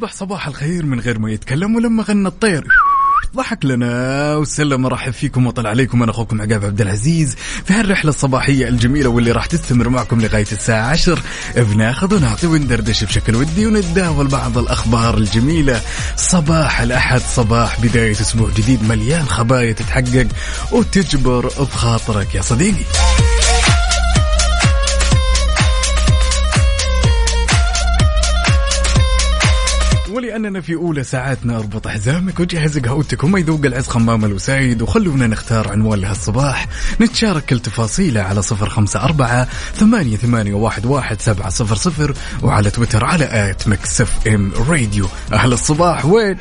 وصبح صباح الخير من غير ما يتكلم ولما غنى الطير. ضحك لنا وسلم مرحب فيكم وطلع عليكم أنا أخوكم عقاب عبد العزيز في هالرحلة الصباحية الجميلة واللي راح تستمر معكم لغاية الساعة 10 بناخذ ونعطي وندردش بشكل ودي ونتداول بعض الأخبار الجميلة. صباح الأحد صباح بداية أسبوع جديد مليان خبايا تتحقق وتجبر بخاطرك يا صديقي. ولأننا في أولى ساعاتنا أربط حزامك وجهز قهوتك وما يذوق العز خمام الوسايد وخلونا نختار عنوان لهالصباح نتشارك كل تفاصيله على صفر خمسة أربعة ثمانية, ثمانية واحد, واحد سبعة صفر صفر وعلى تويتر على at Mix FM Radio. أهل الصباح وين؟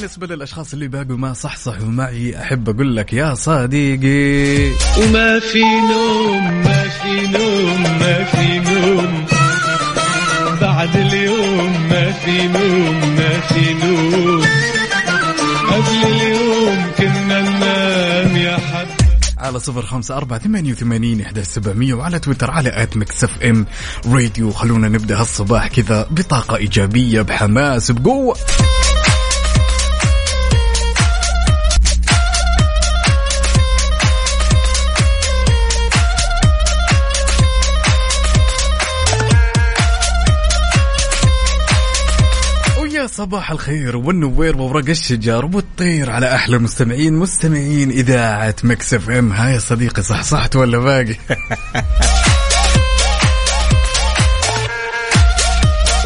وبالنسبة للأشخاص اللي باقوا ما صحصحوا معي أحب أقول لك يا صديقي. وما في نوم ما في نوم ما في نوم. بعد اليوم ما في نوم ما في نوم. قبل اليوم كنا ننام يا حب على صفر خمسة أربعة ثمانية وثمانين إحدى سبعمية وعلى تويتر على at Mix FM Radio. خلونا نبدأ هالصباح كذا بطاقة إيجابية بحماس بقوة. صباح الخير والنوير وورق الشجر والطير على أحلى مستمعين مستمعين إذاعة Mix FM. Hi يا صديقي صحصحت ولا باقي؟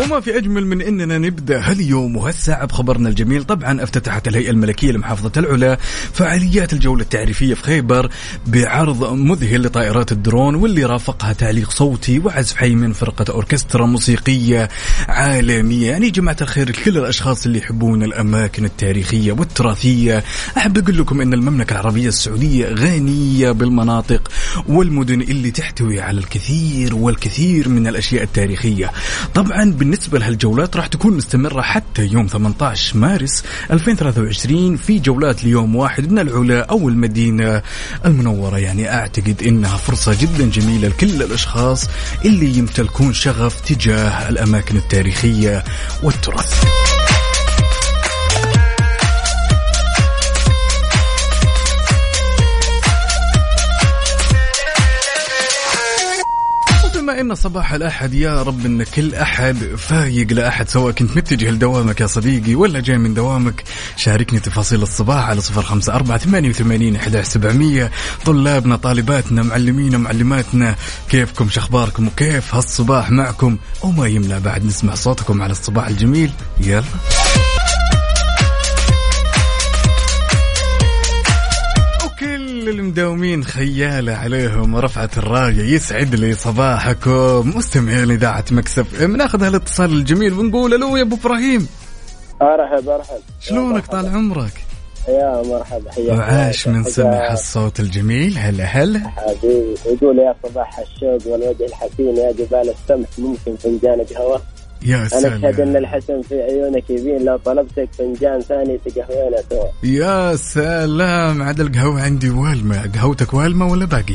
وما في أجمل من إننا نبدأ هاليوم وهالساعة بخبرنا الجميل. طبعا افتتحت الهيئة الملكية لمحافظة العلا فعاليات الجولة التعريفية في خيبر بعرض مذهل لطائرات الدرون واللي رافقها تعليق صوتي وعزف حي من فرقة أوركسترا موسيقية عالمية. يعني جماعة الخير كل الأشخاص اللي يحبون الأماكن التاريخية والتراثية. أحب أقول لكم إن المملكة العربية السعودية غنية بالمناطق والمدن اللي تحتوي على الكثير والكثير من الأشياء التاريخية. طبعا بالنسبة لهالجولات راح تكون مستمرة حتى يوم 18 مارس 2023 في جولات ليوم واحد من العلا أو المدينة المنورة. يعني أعتقد إنها فرصة جدا جميلة لكل الأشخاص اللي يمتلكون شغف تجاه الأماكن التاريخية والتراث. إن صباح الأحد يا رب إن كل أحد فايق لأحد سواء كنت متجه لدوامك يا صديقي ولا جاي من دوامك شاركني تفاصيل الصباح على صفر خمسة أربعة ثمانية وثمانين سبعمية. طلابنا طالباتنا معلمينا معلماتنا كيفكم شخباركم وكيف هالصباح معكم؟ وما يمنع بعد نسمع صوتكم على الصباح الجميل. يلا. وكل المداومين خيالة عليهم ورفعت الراية يسعد لي صباحكم. مستمعين إذاعة مكسف إم ناخذ هالاتصال الجميل ونقول ألو يا أبو إبراهيم. أرحب أرحب. شلونك؟ طال عمرك. يا مرحبا حياك وعاش من. سمع الصوت الجميل. هلا هلا حبيبي يقول يا صباح الشوق والوجه الحسين يا جبال السمح ممكن فنجان قهوه يا أنا أشهد أن سلام الحسن في عيونك يبين لو طلبتك فنجان ثاني تقهوينا سوا. يا سلام. عاد القهوة عندي والمة. قهوتك والمة ولا باقي؟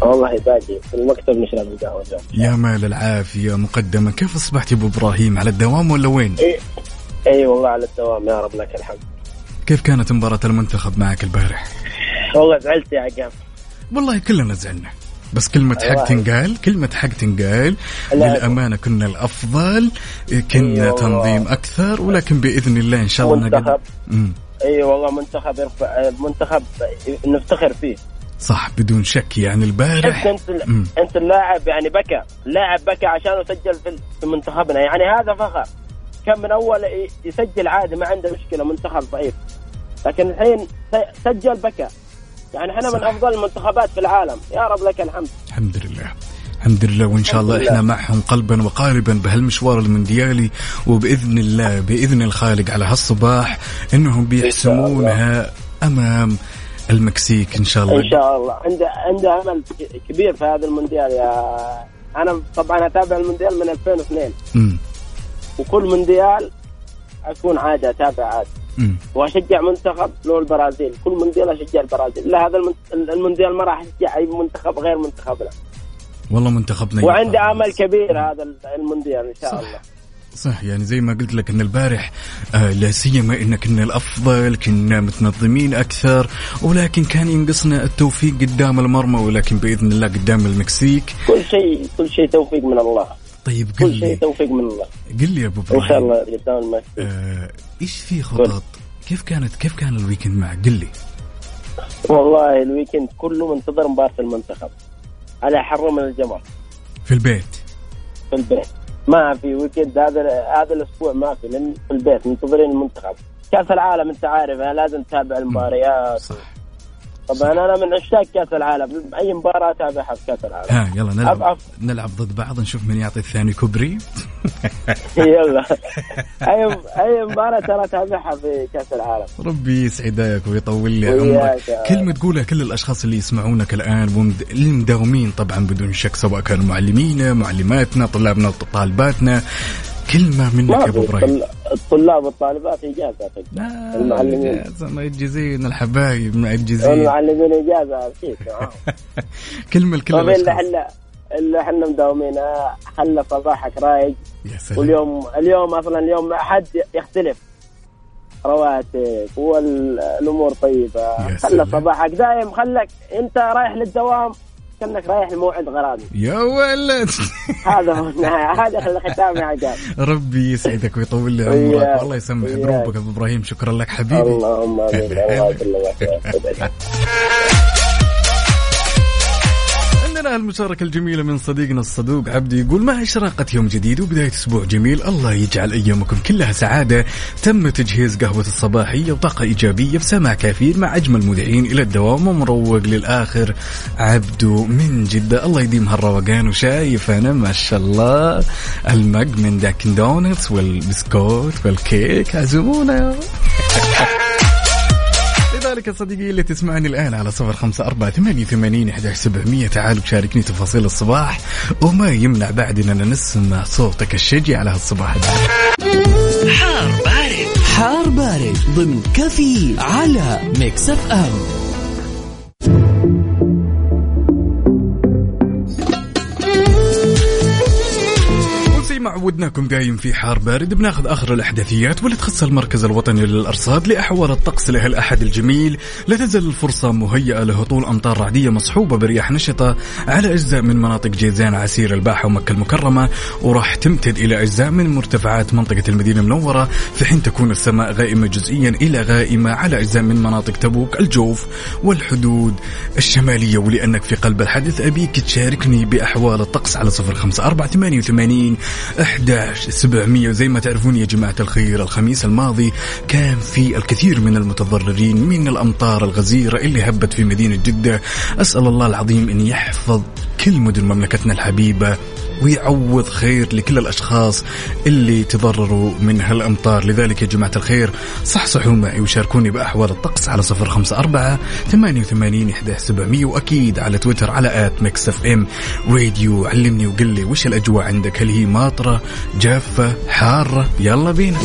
والله باقي. في المكتب نشرب القهوة جو يا مال العافية. مقدمة. كيف أصبحت يا أبو إبراهيم؟ على الدوام ولا وين؟ اي اي والله على الدوام يا رب لك الحمد. كيف كانت مباراة المنتخب معك البارح؟ والله زعلت يا عقاب. والله كلنا زعلنا. بس كلمة حق أيوة. تنقال كلمة حق تنقال. للأمانة كنا الأفضل كنا أيوة. تنظيم أكثر ولكن بإذن الله إن شاء الله منتخب. أي والله منتخب يرفع منتخب نفتخر فيه. صح بدون شك يعني البارح. انت انت اللاعب يعني بكى. اللاعب بكى عشانه سجل في منتخبنا. يعني هذا فخر. كان من أول يسجل عادي ما عنده مشكلة منتخب ضعيف. لكن الحين سجل بكى. يعني إحنا من. أفضل المنتخبات في العالم. يا رب لك الحمد. الحمد لله. الحمد لله. وإن شاء الله إحنا. معهم قلبا وقالبا بهالمشوار المونديالي وبإذن الله بإذن الخالق على هالصباح إنهم بيحسمونها أمام المكسيك إن شاء الله. إن شاء الله. عنده عنده أمل كبير في هذا المونديال. يا أنا طبعا أتابع المونديال من 2002 أمم، وكل مونديال أكون عادي أتابع عادي. وأشجع منتخب له البرازيل. كل مونديال أشجع البرازيل. لا هذا المونديال ما راح اشجع أي منتخب غير منتخبنا. والله منتخبنا وعندي. آمل كبير هذا المونديال إن شاء صح. الله. صح يعني زي ما قلت لك إن البارح آه لا سيما إن كنا الأفضل كنا متنظمين أكثر ولكن كان ينقصنا التوفيق قدام المرمى ولكن بإذن الله قدام المكسيك. كل شيء كل شيء توفيق من الله. طيب قل كل شيء لي. توفيق من الله. قل لي يا أبو إن إبراهيم شاء الله قدام آه إيش في خطط؟ كيف كانت كيف كان ال weekend معك؟ قل لي. والله ال weekend كله منتظر مباراة المنتخب. على أحر من الجمر في البيت. في البيت. ما في weekend هذا هذا الأسبوع ما في لأن في البيت منتظرين المنتخب. كأس العالم أنت عارف لازم تتابع المباريات. صح. طبعا أنا من عشاق كأس العالم. أي مباراة أتابعها في كأس العالم. ها يلا نلعب أضعف. نلعب ضد بعض نشوف من يعطي الثاني كوبري. يلا. اي أي مباراة ترى أتابعها في كأس العالم. ربي يسعدك ويطول لي عمرك. يا كلمة تقولها كل الأشخاص اللي يسمعونك ومد- المداومين طبعا بدون شك سواء كانوا معلمينا معلماتنا طلابنا طالباتنا كلمة منك يا إبراهيم. طل- الطلاب والطالبات إجازة لا المعلمين. معجزين الحبايب معجزين المعلمين إجازة أكيد لكل ما في إلا الأشخاص الا إلا إحنا مداومين آه، خلى صباحك رايق. يا سلام. واليوم اليوم أصلا اليوم ما حد يختلف. رواتب والأمور طيبة. خلى. صباحك. دايم خلك أنت رايح للدوام كأنك رايح لموعد غرامي. يا ولد. هذا هو هذا الختام يا عقاب. ربي يسعدك ويطول لي عمرك. والله يسمح. دروبك أبو إبراهيم. شكرا لك حبيبي. اللهم آمين. الله يسلمك عندنا المشاركة الجميلة من صديقنا الصدوق عبدي يقول مع إشراقة يوم جديد وبداية أسبوع جميل؟ الله يجعل أيامكم كلها سعادة. تم تجهيز قهوة الصباحية وطاقة إيجابية بسماع كافيين مع أجمل مذيعين إلى الدوام ومروق للآخر. عبدو من جدة الله يديم هالروقان وشايف أنا ما شاء الله. ال mug من Dunkin' Donuts والبسكوت والكيك عزمونا لذلك صديقي اللي تسمعني الآن على صفر خمسة أربعة ثمانية ثمانين إحدى سبعمية. تعالوا شاركني تفاصيل الصباح وما يمنع بعد أننا نسمع صوتك الشجي على هالصباح. حار بارد. حار بارد ضمن كافيين على Mix FM. ما عودناكم دايم في حار بارد بناخذ آخر الأحداثيات واللي تخص المركز الوطني للأرصاد لاحوال الطقس له الأحد الجميل. لا تزال الفرصة مهيئة لهطول أمطار رعدية مصحوبة برياح نشطة على أجزاء من مناطق جيزان عسير الباحه ومكة المكرمة وراح تمتد إلى أجزاء من مرتفعات منطقة المدينة المنورة في حين تكون السماء غائمة جزئيا إلى غائمة على أجزاء من مناطق تبوك الجوف والحدود الشمالية. ولأنك في قلب الحدث أبيك تشاركني بأحوال الطقس على صفر خمسة اربعه ثمانيه وثمانين 11 700 وزي ما تعرفون يا جماعة الخير الخميس الماضي كان في الكثير من المتضررين من الأمطار الغزيرة اللي هبت في مدينة جدة. أسأل الله العظيم أن يحفظ كل مدن مملكتنا الحبيبة. ويعوض خير لكل الأشخاص اللي تضرروا من هالأمطار. لذلك يا جماعة الخير صحصحوا معي وشاركوني بأحوال الطقس على صفر خمسة أربعة ثمانية وثمانين سبعمية وأكيد على تويتر على at Mix FM. راديو علمني وقل لي وش الأجواء عندك؟ هل هي ماطرة جافة حارة؟ يلا بينا.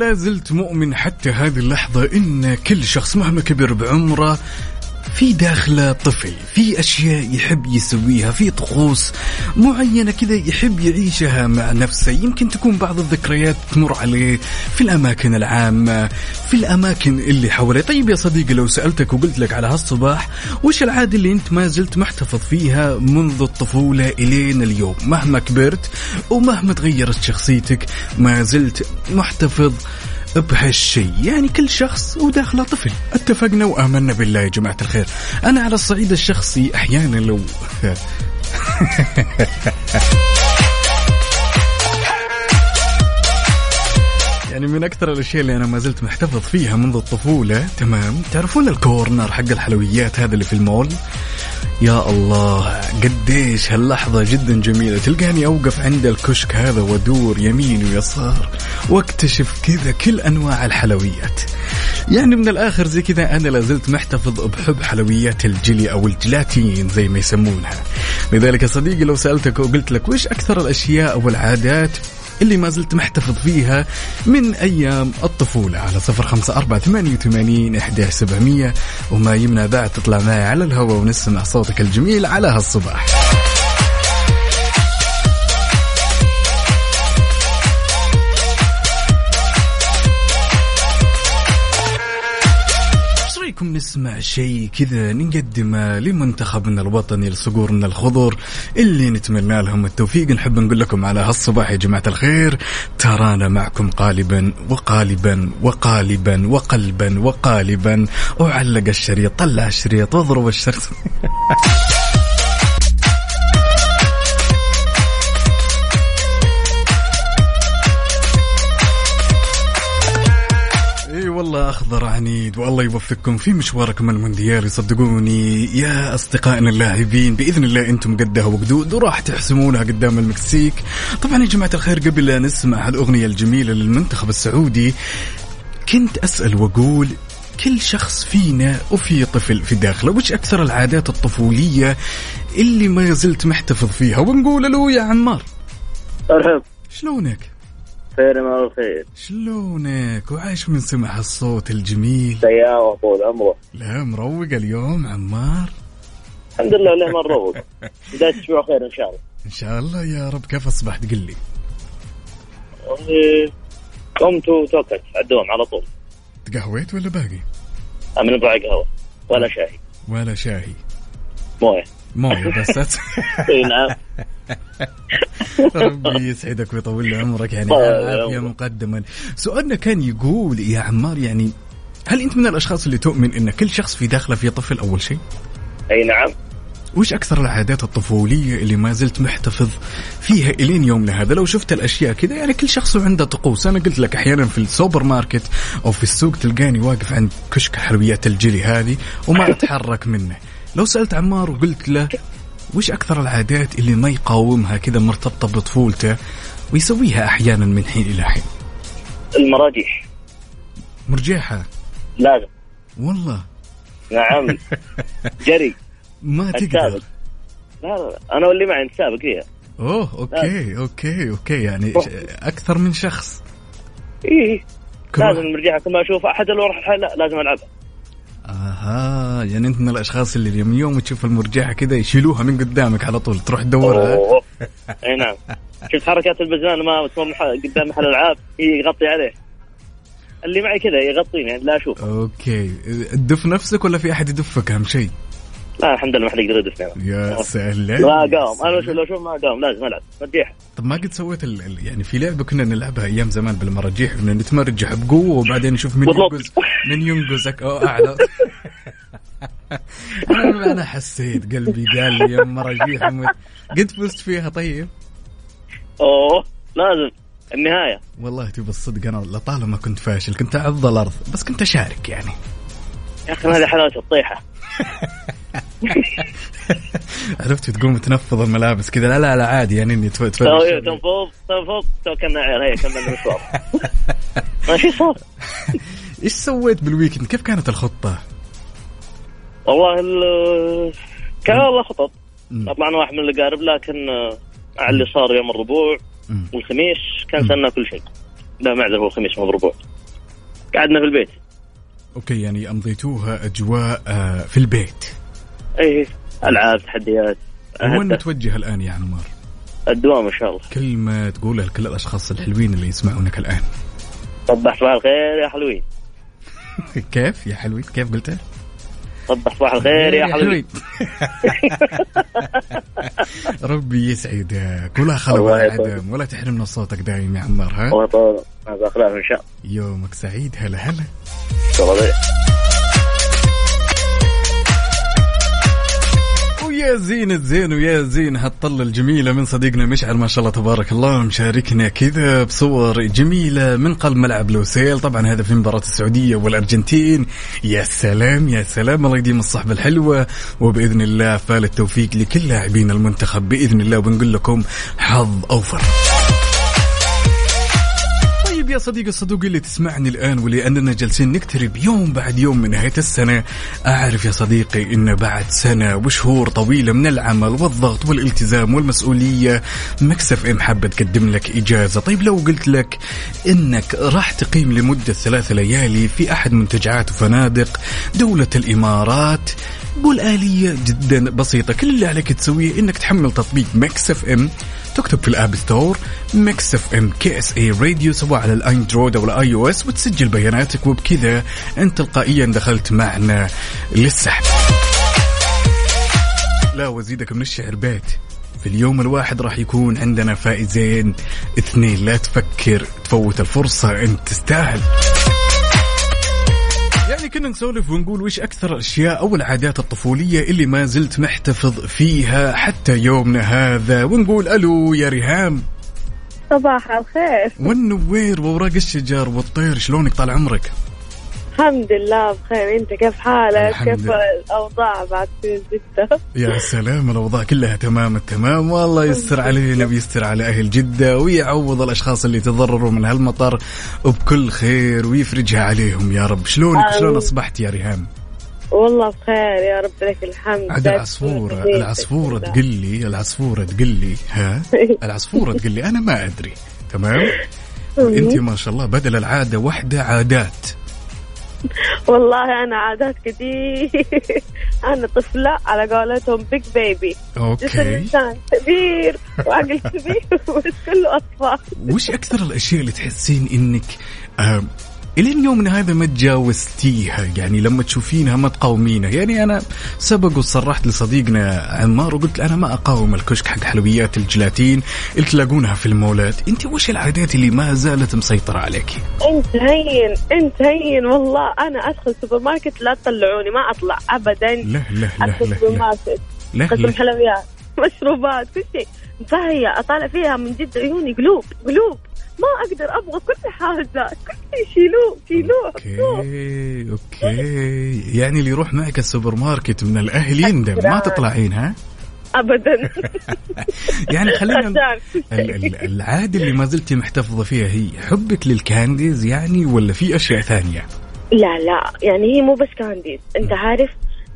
لا زلت مؤمن حتى هذه اللحظة إن كل شخص مهما كبر بعمره في داخله طفل في أشياء يحب يسويها في طقوس معينة كذا يحب يعيشها مع نفسه. يمكن تكون بعض الذكريات تمر عليه في الأماكن العامة في الأماكن اللي حواليه طيب يا صديقي لو سألتك وقلت لك على هالصباح وش العادة اللي أنت ما زلت محتفظ فيها منذ الطفولة إلين اليوم؟ مهما كبرت ومهما تغيرت شخصيتك ما زلت محتفظ بهالشيء يعني كل شخص وداخله طفل. اتفقنا وآمنا بالله يا جماعة الخير. أنا على الصعيد الشخصي أحيانا لو يعني من أكثر الأشياء اللي أنا ما زلت محتفظ فيها منذ الطفولة تمام؟ تعرفون الكورنر حق الحلويات هذا اللي في المول؟ يا الله قديش هاللحظة جدا جميلة. تلقاني أوقف عند الكشك هذا وأدور يمين ويسار وأكتشف كذا كل أنواع الحلويات. يعني من الآخر زي كذا أنا لازلت محتفظ بحب حلويات الجلي أو الجلاتين زي ما يسمونها. لذلك صديقي لو سألتك وقلت لك وش أكثر الأشياء أو العادات اللي ما زلت محتفظ فيها من أيام الطفولة على صفر خمسة أربعة ثمانية وثمانين إحدى سبعمية. وما يمنع بعد تطلع معي على الهواء ونسمع صوتك الجميل على هالصباح. رايكم نسمع شيء كذا نقدمه لمنتخبنا الوطني لصقورنا الخضر اللي نتمنى لهم التوفيق. نحب نقول لكم على هالصباح يا جماعة الخير ترانا معكم قالبا وقالبا وقالبا وقلبا وقالبا. وعلق الشريط طلع الشريط واضرب الشريط. اخضر عنيد. والله يوفقكم في مشواركم المونديالي صدقوني يا أصدقائنا اللاعبين بإذن الله أنتم قدها وقدود وراح تحسمونها قدام المكسيك. طبعا يا جماعة الخير قبل لا نسمع هالأغنية الجميلة للمنتخب السعودي كنت أسأل وأقول كل شخص فينا وفي طفل في داخله وش أكثر العادات الطفولية اللي ما زلت محتفظ فيها؟ ونقول له يا عمار. ارحب شلونك؟ خير ما الخير شلونك؟ وعايش من سمع الصوت الجميل. سيارة طول عمره لا مروق اليوم عمار. الحمد لله ليه ما نروق؟ بداية أسبوع خير إن شاء الله. إن شاء الله يا رب. كيف أصبحت؟ قل لي. قمت وتوكلت على الدوام على طول. تقهويت ولا باقي؟ من ضاع قهوة ولا شاي ولا شاهي. موية. موية بس. إي نعم. ربي يسعدك ويطول لي عمرك يعني طيب، عافية. مقدما. سؤالنا كان يقول يا عمار يعني هل أنت من الأشخاص اللي تؤمن أن كل شخص في داخله في طفل أول شيء؟ أي نعم. وش أكثر العادات الطفولية اللي ما زلت محتفظ فيها إلين يومنا هذا لو شفت الأشياء كذا يعني كل شخص عنده طقوس. أنا قلت لك أحيانا في السوبر ماركت أو في السوق تلقاني واقف عند كشك حلويات الجلي هذه وما أتحرك منه. لو سألت عمار وقلت له وش أكثر العادات اللي ما يقاومها كذا مرتبطة بطفولته ويسويها أحيانا من حين إلى حين؟ المراجيح مرجيحة. لازم والله. نعم. جري. ما تقدر. لا لا أنا واللي معي نتسابق فيها أوه okay okay okay. يعني أكثر من شخص. إيه. لازم المرجيحة كل ما أشوف أحد راح الحل لا لازم العبها آها يعني أنت من الأشخاص اللي من يوم تشوف المرجحه كذا يشيلوها من قدامك على طول تروح تدورها. أي نعم. شفت حركات البزران ما قدام محل ألعاب يغطي عليه. اللي معي كذا يغطيني يعني لا أشوف. okay. تدف نفسك ولا في أحد يدفك أهم شيء؟ لا الحمد لله ما حد يقدر يدفني يا سهلا لا قام. أنا لو- أشوف ما قام لازم العب مرجيحة طب ما قد سويت ال... يعني في لعبة كنا نلعبها أيام زمان بالمراجيح كنا نتمرجح بقوة وبعدين نشوف من. ينقز من ينقزك. أو أعلى. أنا حسيت قلبي قال لي يا مراجيح. قد فزت فيها طيب؟ أوه لازم. النهاية. والله تبى الصدق أنا لطالما كنت فاشل كنت اعض الأرض بس كنت أشارك يعني. يا أخي هذه حلاوة الطيحة. عرفت تقوم تنفض الملابس كذا؟ لا لا لا عادي يعني إني تنفض تنفض تو كنا عيال هي كملنا المشوار ماشي صار. إيش سويت بال weekend؟ كيف كانت الخطة؟ والله ال- كان والله خطط. طلعنا واحد من الاقارب لكن آه، مع اللي صار يوم الربوع. والخميس كنسلنا كل شيء. لا معذر هو الخميس مو الربوع. قعدنا في البيت. okay يعني أمضيتوها أجواء آه، في البيت. اي ألعاب تحديات. وين. متوجه الآن يا عمار؟ الدوام إن شاء الله. كلمة تقولها لكل الأشخاص الحلوين اللي يسمعونك الآن. صبح صباح الخير يا حلوين. كيف يا حلوين؟ كيف قلتها؟ صبح صباح الخير يا حبيبي ربي يسعدك. ولا الله يطول. عدم ولا تحرمنا صوتك دايم يا عمار ها؟ الله يطول. إن شاء يومك سعيد هلا هلا. ويا زين الزين ويا زين هالطلة الجميلة من صديقنا مشعل ما شاء الله تبارك الله مشاركنا كذا بصور جميلة من قلب ملعب لوسيل. طبعا هذا في مباراة السعودية والأرجنتين. يا سلام يا سلام الله يديم الصحبة الحلوة. وبإذن الله فال التوفيق لكل لاعبين المنتخب بإذن الله وبنقول لكم حظ أوفر. يا صديقي الصدوقي اللي تسمعني الآن ولأننا جالسين نقترب يوم بعد يوم من نهاية السنة. أعرف يا صديقي إن بعد سنة وشهور طويلة من العمل والضغط والالتزام والمسؤولية Mix FM حابة تقدم لك إجازة. طيب لو قلت لك إنك راح تقيم لمدة ثلاث ليالي في أحد منتجعات وفنادق دولة الإمارات والآلية جدا بسيطة. كل اللي عليك تسويه إنك تحمل تطبيق Mix FM تكتب في ال App Store Mix FM KSA Radio سواء على ال Android أو ال iOS وتسجل بياناتك وبكذا أنت تلقائيا دخلت معنا للسحب. لا وزيدك من الشعر بيت. في اليوم الواحد راح يكون عندنا فائزين. اثنين لا تفكر تفوت الفرصة أنت تستاهل. يعني كنا نسولف ونقول وش أكثر الأشياء أو العادات الطفولية اللي ما زلت محتفظ فيها حتى يومنا هذا؟ ونقول ألو يا ريهام. صباح الخير. والنوير وأوراق الشجر والطير شلونك طال عمرك؟ الحمد لله بخير. انت كيف حالك؟ كيف. الأوضاع بعد في جدة؟ يا سلام الأوضاع كلها تمام التمام والله يستر علينا بيستر على أهل جدة ويعوض الأشخاص اللي تضرروا من هالمطر وبكل خير ويفرجها عليهم. يا رب شلونك. شلون أصبحت يا ريهام؟ والله بخير يا رب لك الحمد. عاد العصفورة العصفورة تقول لي العصفورة تقول لي. ها؟ العصفورة تقول لي. أنا ما أدري. تمام؟ أنت ما شاء الله بدل العادة واحدة عادات. والله أنا عادات كثير أنا طفلة على قولتهم بيج بيبي جسم أوكي إنسان كبير وعقل كبير بس كله أطفال. وش أكثر الأشياء اللي تحسين إنك إلين يومنا هذا ما تجاوزتيها يعني لما تشوفينها ما تقاومينها يعني أنا سبق وصرحت لصديقنا عمار وقلت أنا ما أقاوم الكشك حق حلويات الجلاتين اللي تلاقونها في المولات. أنت وش العادات اللي ما زالت مسيطرة عليك؟ انت هين انت هين والله. أنا أدخل سوبر ماركت لا تطلعوني ما أطلع ابدا. لا لا لا أدخل لا. سوبر لا, ماركت لا, قسم لا. حلويات. مشروبات كل شيء. فهي أطالع فيها من جد عيوني قلوب قلوب. ما أقدر أبغى كل حاجة. كل شيء شيلوه شيلوه حطوه. okay okay. يعني اللي يروح معك السوبر ماركت من الاهل يندم ما تطلعين ها؟ ابدا. يعني خلينا العاده اللي ما زلتي محتفظة فيها هي حبك لل candies يعني ولا في أشياء ثانية؟ لا لا. يعني هي مو بس candies. أنت عارف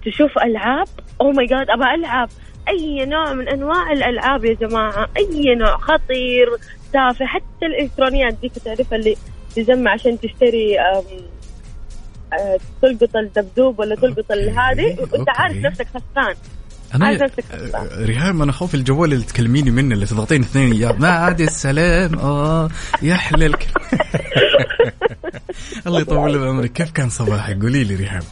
تشوف ألعاب oh my God ابى ألعب. أي نوع من أنواع الألعاب يا جماعة أي نوع خطير تافه حتى الإلكترونيات ديك تعرفها اللي تجمع عشان تشتري أه، تلقط الدبدوب ولا تلقط هذه وأنت. عارف نفسك خسران. أنا آه، ريهام أنا خوف الجوال اللي تكلميني منه اللي تضغطين اثنين يا بعد السلام آه يا حللك الله يطول بعمرك. كيف كان صباحك؟ قولي لي ريهام.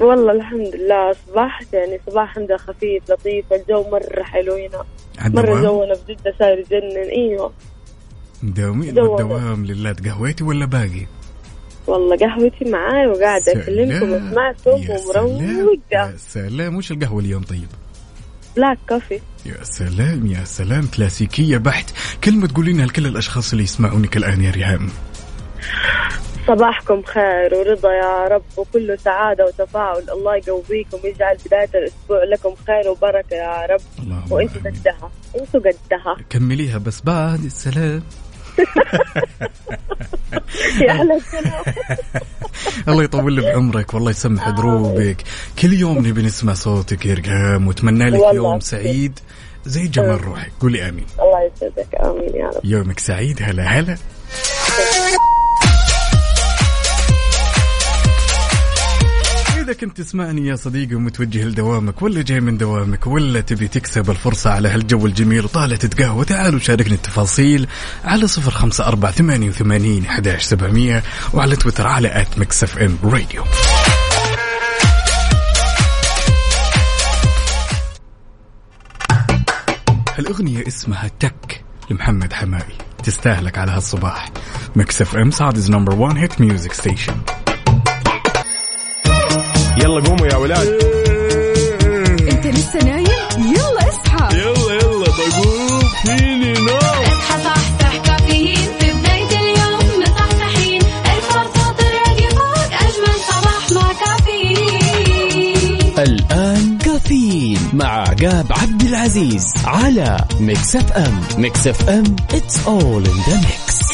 والله الحمد لله صبحت يعني صباح لله خفيف لطيف الجو مرة حلو هنا مرة الدوام جونا في جدة صاير يجنن إيوه دوامي دوام. والدوام لله تقهويتي ولا باقي؟ والله قهوتي معاي وقاعدة أكلمكم. وأسمعكم. ومروقة يا سلام وش القهوة اليوم طيب؟ بلاك كوفي يا سلام يا سلام كلاسيكية بحت كلمة تقولينها لكل الأشخاص اللي يسمعونك الآن يا ريهام صباحكم خير ورضا يا رب وكله سعادة وتفاؤل الله يقويكم ويجعل بداية الأسبوع لكم خير وبركة يا رب. وإنتوا. قدها. إنتوا قدها. كمليها بس بعد السلام. يا السلام. الله يطول لي بعمرك والله يسمح دروبك. كل يوم نبي نسمع صوتك يا ريهام وأتمنى لك. يوم سعيد. زي جمال روحك. قولي آمين. الله يسعدك. آمين يا رب. يومك سعيد. هلا هلا. إذا كنت تسمعني يا صديقي ومتوجه لدوامك ولا جاي من دوامك ولا تبي تكسب الفرصة على هالجو الجميل وطالع تتقهوى تعال وشاركني التفاصيل على صفر خمسة أربعة ثمانية وثمانين سبعمية وعلى تويتر على at Mix FM Radio هالأغنية اسمها تك لمحمد حماقي تستاهلك على هالصباح. Mix FM Saudi's number 1 hit music station يلا قوموا يا ولاد. انت لسه نايم؟ يلا اصحى. يلا يلا بقوم. فيني نو اصحى صحصح كافيين. في بداية اليوم مصحصحين. الفرصة تراك فوق أجمل صباح مع كافيين. الآن كافيين مع عقاب عبد العزيز على Mix FM Mix FM it's all in the mix.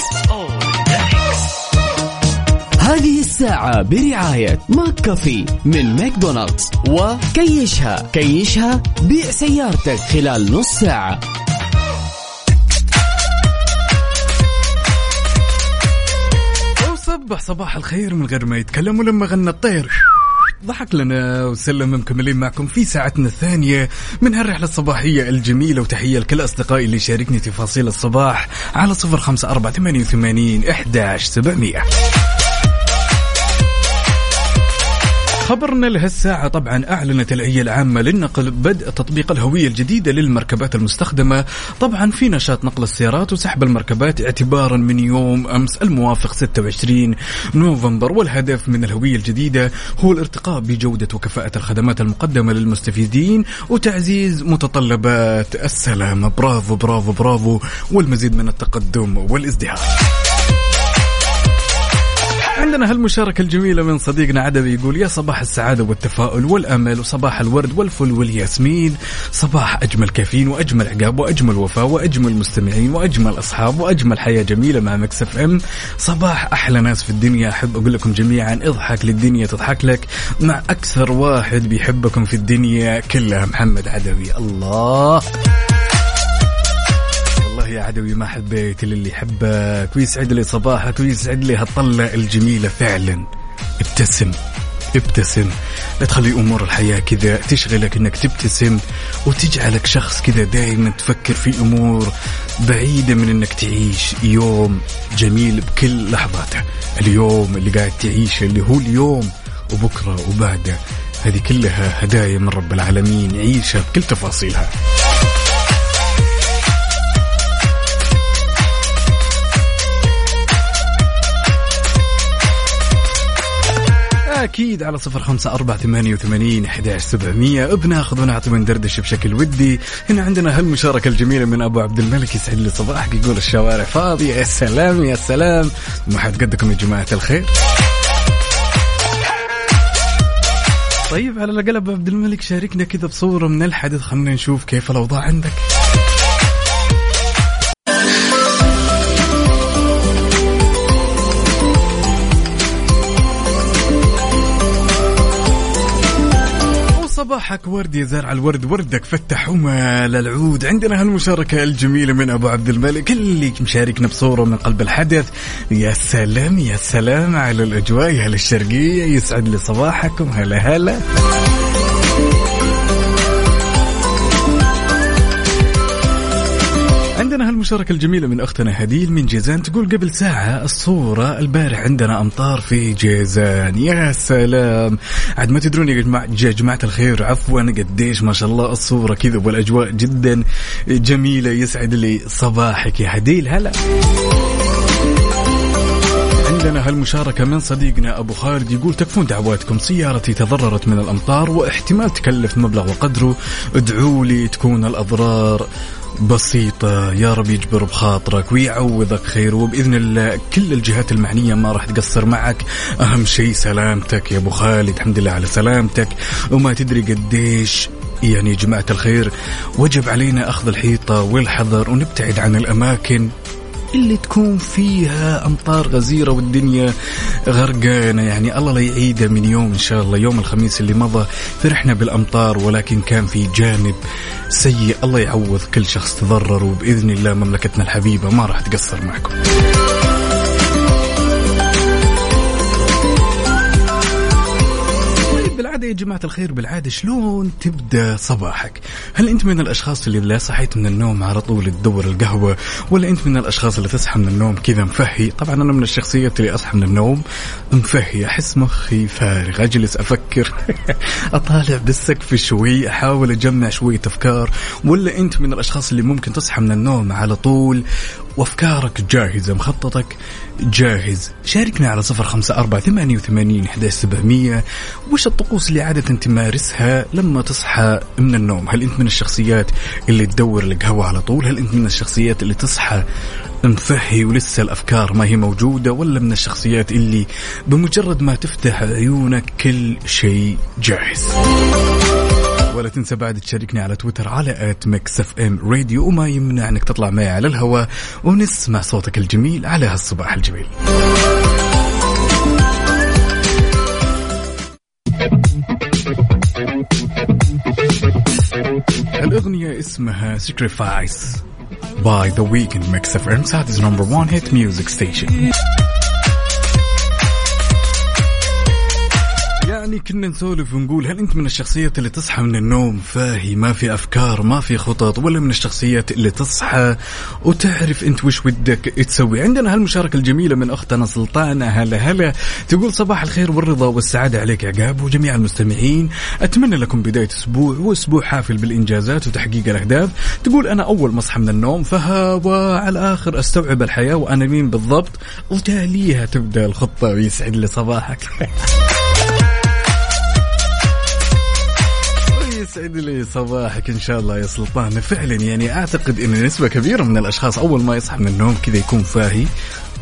هذه الساعة برعاية McCafé من ماكدونالدز. وكيشها. كيشها بيع سيارتك خلال نص ساعة. وصبح صباح الخير من غير ما يتكلم ولما غنى الطير. ضحك لنا وسلم مكملين معكم في ساعتنا الثانية من هالرحلة الصباحية الجميلة وتحية لكل أصدقائي اللي شاركني تفاصيل الصباح على صفر خمسة أربعة ثمانية وثمانين إحداش سبعمية. خبرنا لهالساعة طبعا أعلنت الهيئة العامة للنقل بدء تطبيق الهوية الجديدة للمركبات المستخدمة. طبعا في نشاط نقل السيارات وسحب المركبات اعتبارا من يوم أمس الموافق 26 نوفمبر والهدف من الهوية الجديدة هو الارتقاء بجودة وكفاءة الخدمات المقدمة للمستفيدين وتعزيز متطلبات السلامة برافو برافو برافو والمزيد من التقدم والازدهار. عندنا هالمشاركة الجميلة من صديقنا عدوي يقول يا صباح السعادة والتفاؤل والأمل وصباح الورد والفل والياسمين صباح أجمل كافيين وأجمل عقاب وأجمل وفاء وأجمل مستمعين وأجمل أصحاب وأجمل حياة جميلة مع مكسف أم. صباح أحلى ناس في الدنيا أحب أقول لكم جميعا اضحك للدنيا تضحك لك مع أكثر واحد بيحبكم في الدنيا كلها محمد عدوي الله. يا عدوي ما حبيت اللي يحبك ويسعد لي صباحك ويسعد لي هالطلة الجميلة. فعلا ابتسم ابتسم. لا تخلي أمور الحياة كذا تشغلك إنك تبتسم وتجعلك شخص كذا دائما تفكر في امور بعيدة من إنك تعيش يوم جميل بكل لحظاته. اليوم اللي قاعد تعيشه اللي هو اليوم وبكرة وبعده. هذه كلها هدايا من رب العالمين. عيشها بكل تفاصيلها. أكيد على صفر خمسة أربعة ثمانية وثمانين أحداش سبعمية. بناخذ ونعطي وندردش بشكل ودي. هنا عندنا هالمشاركة الجميلة من أبو عبد الملك يسعد لي صباحك يقول الشوارع فاضية. يا سلام يا سلام. ما حد قدكم يا جماعة الخير؟ طيب على الأقل أبو عبد الملك شاركنا كذا بصورة من الحدث خلينا نشوف كيف الأوضاع عندك. صباحك ورد يا زارع الورد وردك فتح ومال العود. عندنا هالمشاركة الجميلة من أبو عبد الملك اللي مشاركنا بصورة من قلب الحدث. يا سلام يا سلام على الأجواء يا هلا الشرقية يسعد لي صباحكم هلا هلا. عندنا هالمشاركة الجميلة من أختنا هديل من جيزان تقول قبل ساعة الصورة البارح عندنا أمطار في جيزان. يا سلام. عاد ما تدرون يا جماعة, الخير عفوا قديش ما شاء الله الصورة كذا والأجواء جدا جميلة يسعد لي صباحك يا هديل. هلا. عندنا هالمشاركة من صديقنا أبو خالد يقول تكفون دعواتكم. سيارتي تضررت من الأمطار واحتمال تكلف مبلغ وقدره. ادعوا لي تكون الأضرار بسيطة. يا رب يجبر بخاطرك ويعوضك خير. وبإذن الله كل الجهات المعنية ما راح تقصر معك. أهم شيء سلامتك يا أبو خالد. الحمد لله على سلامتك. وما تدري قديش يعني يا جماعة الخير. وجب علينا أخذ الحيطة والحذر ونبتعد عن الأماكن اللي تكون فيها أمطار غزيرة والدنيا غرقانة. يعني الله لا يعيده من يوم إن شاء الله. يوم الخميس اللي مضى فرحنا بالأمطار ولكن كان في جانب سيء. الله يعوض كل شخص تضرر وبإذن الله مملكتنا الحبيبة ما راح تقصر معكم. يا جماعة الخير بالعادة شلون تبدأ صباحك؟ هل أنت من الأشخاص اللي لا صحيت من النوم على طول تدور القهوة؟ ولا أنت من الأشخاص اللي تصحى من النوم كذا مفهي؟ طبعا أنا من الشخصيات اللي أصحى من النوم مفهي أحس مخي فارغ أجلس أفكر أطالع بالسقف شوي أحاول أجمع شوية أفكار. ولا أنت من الأشخاص اللي ممكن تصحى من النوم على طول وأفكارك جاهزة مخططك جاهز. شاركنا على صفر خمسة أربعة ثمانية وثمانين سبعمئه وش الطقوس اللي عادة تمارسها لما تصحى من النوم؟ هل أنت من الشخصيات اللي تدور القهوه على طول؟ هل أنت من الشخصيات اللي تصحى مفهي ولسه الأفكار ما هي موجودة؟ ولا من الشخصيات اللي بمجرد ما تفتح عيونك كل شيء جاهز؟ ولا تنسى بعد تشاركني على تويتر على at Mix FM Radio وما يمنع انك تطلع معي على الهواء ونسمع صوتك الجميل على هالصباح الجميل. الأغنية اسمها Sacrifice by The Weeknd Mix FM Saudi's number one hit music station. يعني كنا نسولف ونقول هل أنت من الشخصيات اللي تصحى من النوم فاهي ما في أفكار ما في خطط ولا من الشخصيات اللي تصحى وتعرف أنت وش ودك تسوي؟ عندنا هالمشاركة الجميلة من أختنا سلطانة هلا هلا. تقول صباح الخير والرضا والسعادة عليك عقاب وجميع المستمعين. أتمنى لكم بداية أسبوع وأسبوع حافل بالإنجازات وتحقيق الأهداف. تقول أنا أول ما أصحى من النوم فها على الآخر أستوعب الحياة وأنا مين بالضبط؟ وتاليها تبدأ الخطة ويسعد لي صباحك. يسعد لي صباحك إن شاء الله يا سلطان. فعلا يعني أعتقد إن نسبة كبيرة من الأشخاص أول ما يصحى من النوم كذا يكون فاهي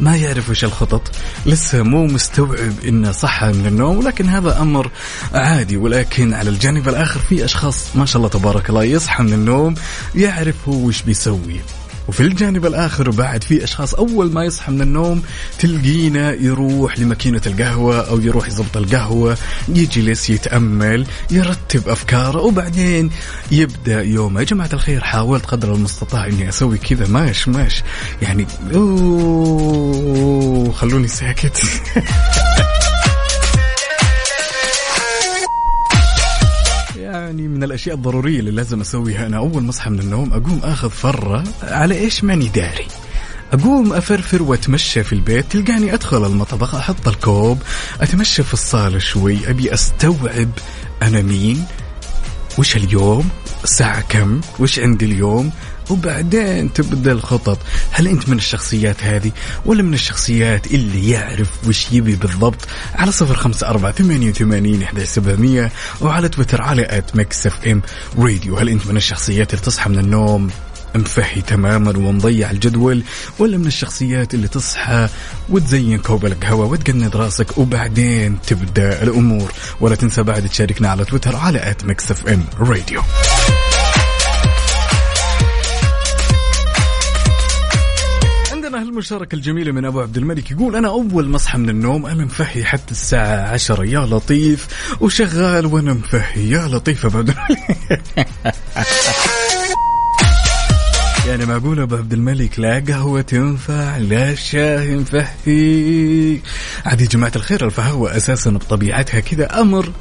ما يعرف وش الخطط لسه مو مستوعب انه صحى من النوم ولكن هذا أمر عادي. ولكن على الجانب الآخر في أشخاص ما شاء الله تبارك الله يصحى من النوم يعرف هو وش بيسوي. وفي الجانب الآخر بعد في أشخاص أول ما يصحى من النوم تلقينا يروح لماكينة القهوة أو يروح يضبط القهوة يجلس يتأمل يرتب أفكاره وبعدين يبدأ يومه. يا جماعة الخير حاولت قدر المستطاع إني أسوي كذا. ماش ماش. يعني أوه خلوني ساكت. يعني من الأشياء الضرورية اللي لازم أسويها. أنا أول ما أصحى من النوم أقوم آخذ فرة على إيش ماني داري. أقوم أفرفر وأتمشى في البيت تلقاني أدخل المطبخ أحط الكوب أتمشى في الصالة شوي أبي أستوعب أنا مين وش اليوم الساعة كم وش عندي اليوم وبعدين تبدا الخطط هل أنت من الشخصيات هذه ولا من الشخصيات اللي يعرف وش يبي بالضبط؟ على صفر خمسة أربعة ثمانية وثمانين سبعمية وعلى تويتر على at Mix FM Radio هل أنت من الشخصيات اللي تصحى من النوم مفهي تماما ومضيع الجدول ولا من الشخصيات اللي تصحى وتزين كوب القهوه وتقند رأسك وبعدين تبدأ الأمور؟ ولا تنسى بعد تشاركنا على تويتر على at Mix FM Radio هالمشاركة الجميلة من أبو عبد الملك يقول أنا أول ما أصحى من النوم أنا مفهي حتى الساعة عشرة. يا لطيف وشغال وأنا مفهي يا لطيف أبو عبد الملك. يعني معقول أبو عبد الملك لا قهوة تنفع لا شاي مفهي عادي يا جماعة الخير الفهوة أساسا بطبيعتها كذا أمر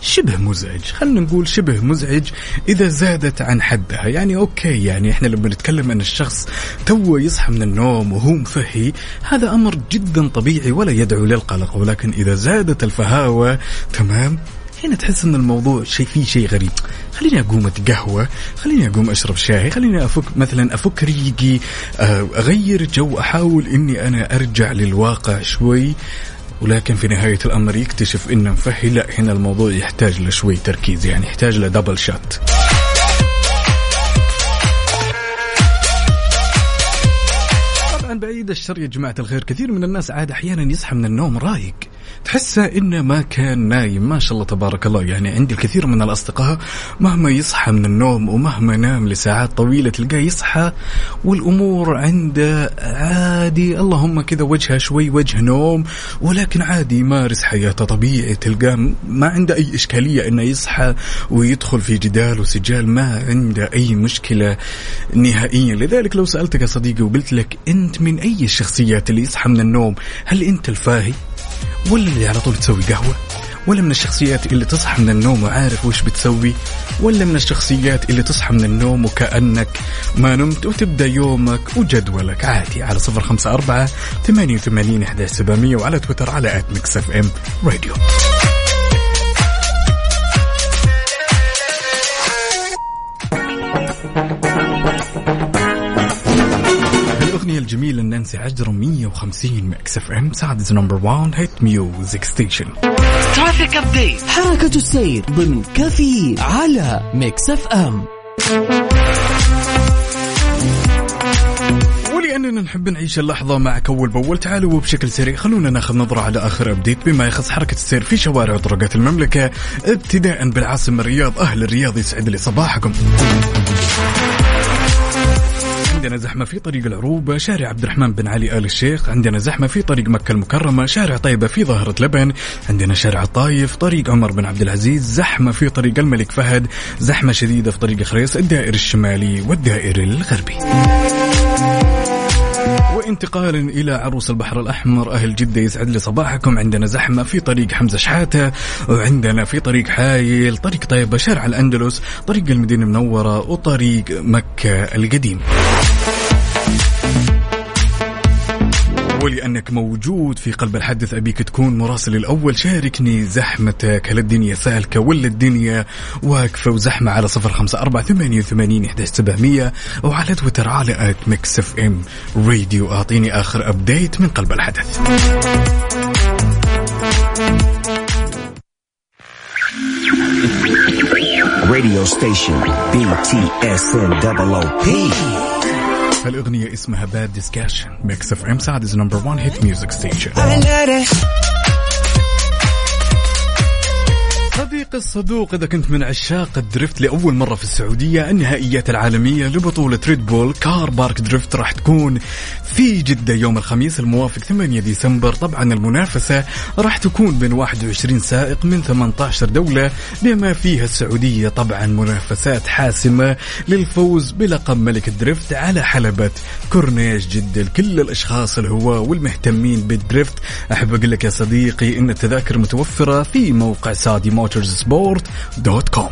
شبه مزعج. خلينا نقول شبه مزعج إذا زادت عن حدها. يعني okay يعني إحنا لما نتكلم أن الشخص تو يصحى من النوم وهو مفهي هذا أمر جدا طبيعي ولا يدعو للقلق. ولكن إذا زادت الفهاوة تمام؟ هنا تحس إن الموضوع شيء فيه شيء غريب. خليني أقوم أتقهوى. خليني أقوم أشرب شاي. خليني افك مثلا أفك ريقي آه، أغير جو. أحاول إني أنا أرجع للواقع شوي. ولكن في نهاية الأمر يكتشف إنه مفهي لا هنا الموضوع يحتاج لشوي تركيز يعني يحتاج لدبل شات طبعا بعيد الشر يا جماعة الخير كثير من الناس عاد أحيانا يصحى من النوم رايق. تحسه انه ما كان نايم. ما شاء الله تبارك الله. يعني عندي الكثير من الأصدقاء مهما يصحى من النوم ومهما نام لساعات طويلة تلقاه يصحى والأمور عنده عادي. اللهم كذا وجهه شوي وجه نوم. ولكن عادي يمارس حياته طبيعي. تلقاه ما عنده أي إشكالية إنه يصحى ويدخل في جدال وسجال. ما عنده أي مشكلة نهائيا. لذلك لو سألتك يا صديقي وقلت لك أنت من أي الشخصيات اللي يصحى من النوم هل أنت الفاهي؟ ولا اللي على طول تسوي قهوة ولا من الشخصيات اللي تصحى من النوم وعارف وش بتسوي ولا من الشخصيات اللي تصحى من النوم وكأنك ما نمت وتبدأ يومك وجدولك. عادي على صفر خمسة أربعة ثمانية وثمانين وعلى تويتر على at Mix FM Radio. الأغنية الجميلة نانسي عجرم 150 Mix FM. Saudi's number 1 hit music station traffic update حركة السير ضمن كفي على Mix FM ولأننا نحب نعيش اللحظة معك أول بأول تعالوا وبشكل سريع خلونا ناخذ نظرة على آخر update بما يخص حركة السير في شوارع وطرقات المملكة ابتداء بالعاصمة الرياض أهل الرياض يسعد لي صباحكم عندنا زحمة في طريق العروبة شارع عبد الرحمن بن علي آل الشيخ. عندنا زحمة في طريق مكة المكرمة شارع طيبة في ظاهرة لبن. عندنا شارع الطايف طريق عمر بن عبد العزيز. زحمة في طريق الملك فهد. زحمة شديدة في طريق خريص الدائر الشمالي والدائر الغربي. وانتقالا إلى عروس البحر الأحمر. أهل جدة يسعد لي صباحكم عندنا زحمة في طريق حمزة شحاتة وعندنا في طريق حايل طريق طيبة شارع الأندلس طريق المدينة المنورة وطريق مكة القديم. ولأنك موجود في قلب الحدث أبيك تكون مراسل الأول. شاركني زحمتك. هل الدنيا سالكة ولا الدنيا؟ واقفة وزحمة على صفر خمسة أربعة ثمانية وثمانين إحدى سبعمية وعلى تويتر على at Mix FM Radio أعطيني آخر update من قلب الحدث. Radio station BTSN double OP. الأغنية اسمها Bad Decisions Mix FM Saudi's number 1 hit music station صديق الصدوق إذا كنت من عشاق ال drift لأول مرة في السعودية النهائيات العالمية لبطولة Red Bull Car Park Drift راح تكون في جدة يوم الخميس الموافق 8 ديسمبر. طبعا المنافسة راح تكون بين 21 سائق من 18 دولة بما فيها السعودية. طبعا منافسات حاسمة للفوز بلقب ملك ال drift على حلبة كورنيش جدة. لكل الأشخاص الهواة والمهتمين بال drift أحب أقول لك يا صديقي إن التذاكر متوفرة في موقع سادي موتورز سبورت دوت كوم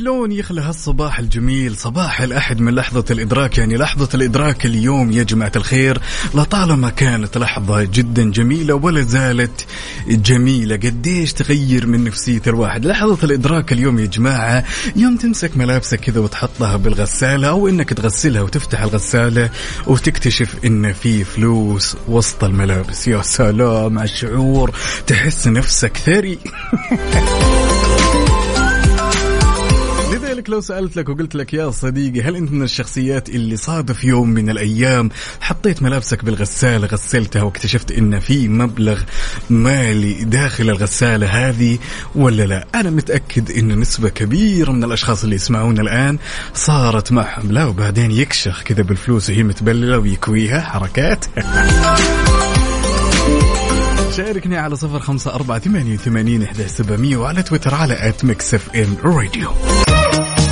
وشلون يخلى هالصباح الجميل صباح الأحد من لحظة الإدراك. يعني لحظة الإدراك اليوم يا جماعة الخير لطالما كانت لحظة جدا جميلة ولا زالت جميلة قديش تغير من نفسية الواحد. لحظة الإدراك اليوم يا جماعة يوم تمسك ملابسك كذا وتحطها بالغسالة أو إنك تغسلها وتفتح الغسالة وتكتشف إن في فلوس وسط الملابس. يا سلام على الشعور تحس نفسك ثري. لذلك لو سألت لك وقلت لك يا صديقي هل أنت من الشخصيات اللي صادف يوم من الأيام حطيت ملابسك بالغسالة غسلتها واكتشفت إن في مبلغ مالي داخل الغسالة هذه ولا لا؟ أنا متأكد إن نسبة كبيرة من الأشخاص اللي يسمعونا الآن صارت معهم. لا وبعدين يكشخ كذا بالفلوس وهي متبللة ويكويها حركات. شاركني على صفر خمسة أربعة ثمانية وثمانين إحدى سبعمية وعلى تويتر على at Mix FM Radio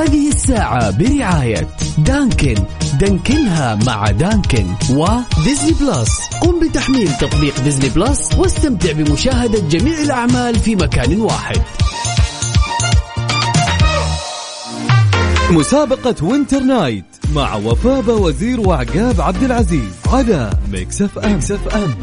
هذه الساعة برعاية Dunkin. Dunkin ها مع Dunkin و Disney Plus. قم بتحميل تطبيق Disney Plus واستمتع بمشاهدة جميع الأعمال في مكان واحد. مسابقة Winter Night مع وفاء وزير وعقاب عبد العزيز على Mix FM, Mix FM.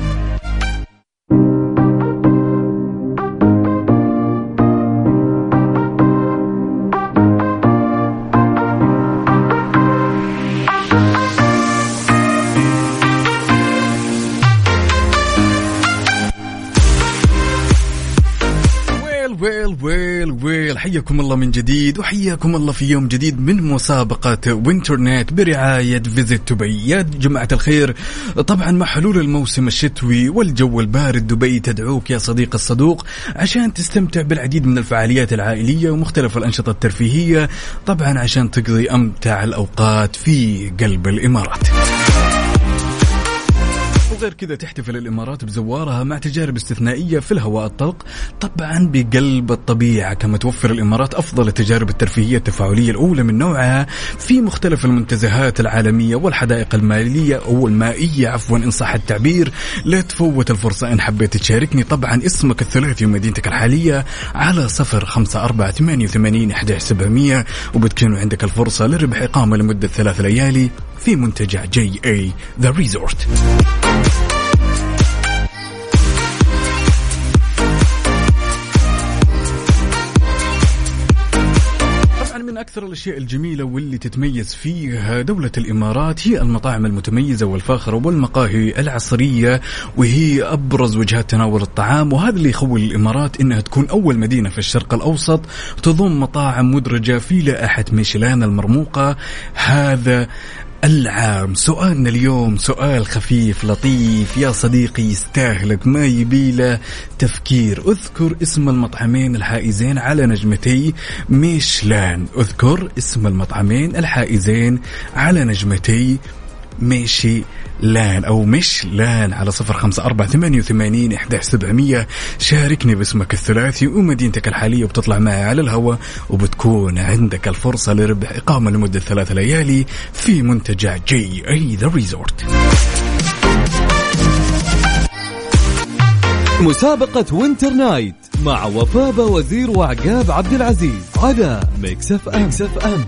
Well well well. حياكم الله من جديد وحياكم الله في يوم جديد من مسابقة Winter Night برعاية Visit دبي. يا جماعة الخير طبعا مع حلول الموسم الشتوي والجو البارد دبي تدعوك يا صديق الصدوق عشان تستمتع بالعديد من الفعاليات العائلية ومختلف الأنشطة الترفيهية طبعا عشان تقضي أمتع الأوقات في قلب الإمارات. وغير كذا تحتفل الإمارات بزوارها مع تجارب استثنائية في الهواء الطلق طبعا بقلب الطبيعة كما توفر الإمارات أفضل التجارب الترفيهية التفاعلية الأولى من نوعها في مختلف المنتزهات العالمية والحدائق المالية أو المائيه عفوا إن صح التعبير. لا تفوت الفرصة إن حبيت تشاركني. طبعا اسمك الثلاثي ومدينتك الحالية على صفر خمسة أربعة ثمانية وثمانين أحد سبعمية وبتكون عندك الفرصة لربح إقامة لمدة ثلاث ليالي. في منتجع JA The Resort من أكثر الأشياء الجميلة واللي تتميز فيها دولة الإمارات هي المطاعم المتميزة والفاخره والمقاهي العصرية وهي أبرز وجهات تناول الطعام وهذا اللي يخول الإمارات إنها تكون أول مدينة في الشرق الأوسط تضم مطاعم مدرجة في لائحة ميشلان المرموقة. هذا العام. سؤالنا اليوم سؤال خفيف لطيف. يا صديقي يستاهلك. ما يبيله تفكير. اذكر اسم المطعمين الحائزين على نجمتي. ميشلان. اذكر اسم المطعمين الحائزين على نجمتي. ميشلان أو مشلان على صفر خمسة أربعة ثمانية وثمانين إحدى سبعمية. شاركني باسمك الثلاثي ومدينتك الحالية وبتطلع معي على الهواء وبتكون عندك الفرصة لربح إقامة لمدة ثلاث ليالي في منتجع JA The Resort مسابقة Winter Night مع وفاء وزير وعقاب عبد العزيز على Mix FM, Mix FM.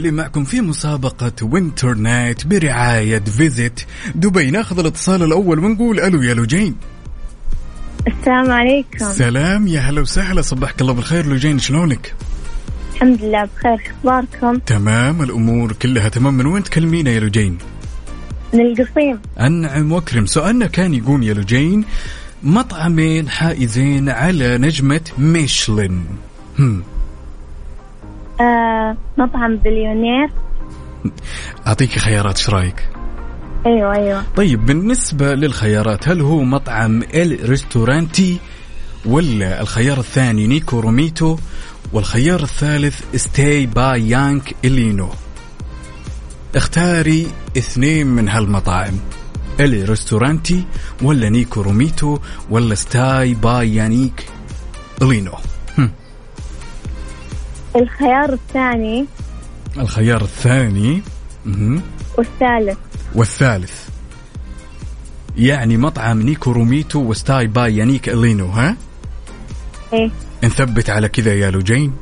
مكملين معكم في مسابقة Winter Night برعاية Visit Dubai. ناخذ الاتصال الأول ونقول ألو يا لوجين. السلام عليكم. سلام يا هلا وسهلا. صبحك الله بالخير. لوجين شلونك؟ الحمد لله بخير. أخباركم؟ تمام الأمور كلها تمام. من وين تكلمينا يا لوجين؟ من القصيم. أنعم وأكرم سؤالنا كان يقول يا لوجين مطعمين حائزين على نجمة ميشلين. هم. آه مطعم بليونير أعطيك خيارات إيش رأيك؟ أيوه أيوه طيب بالنسبة للخيارات هل هو مطعم Il Ristorante ولا الخيار الثاني Niko Romito والخيار الثالث STAY by Yannick Alléno اختاري اثنين من هالمطاعم Il Ristorante ولا Niko Romito ولا STAY by Yannick Alléno هم. الخيار الثاني. الخيار الثاني. والثالث. والثالث. يعني مطعم Niko Romito و STAY by Yannick Alléno ها؟ إيه. نثبت على كذا يا لوجين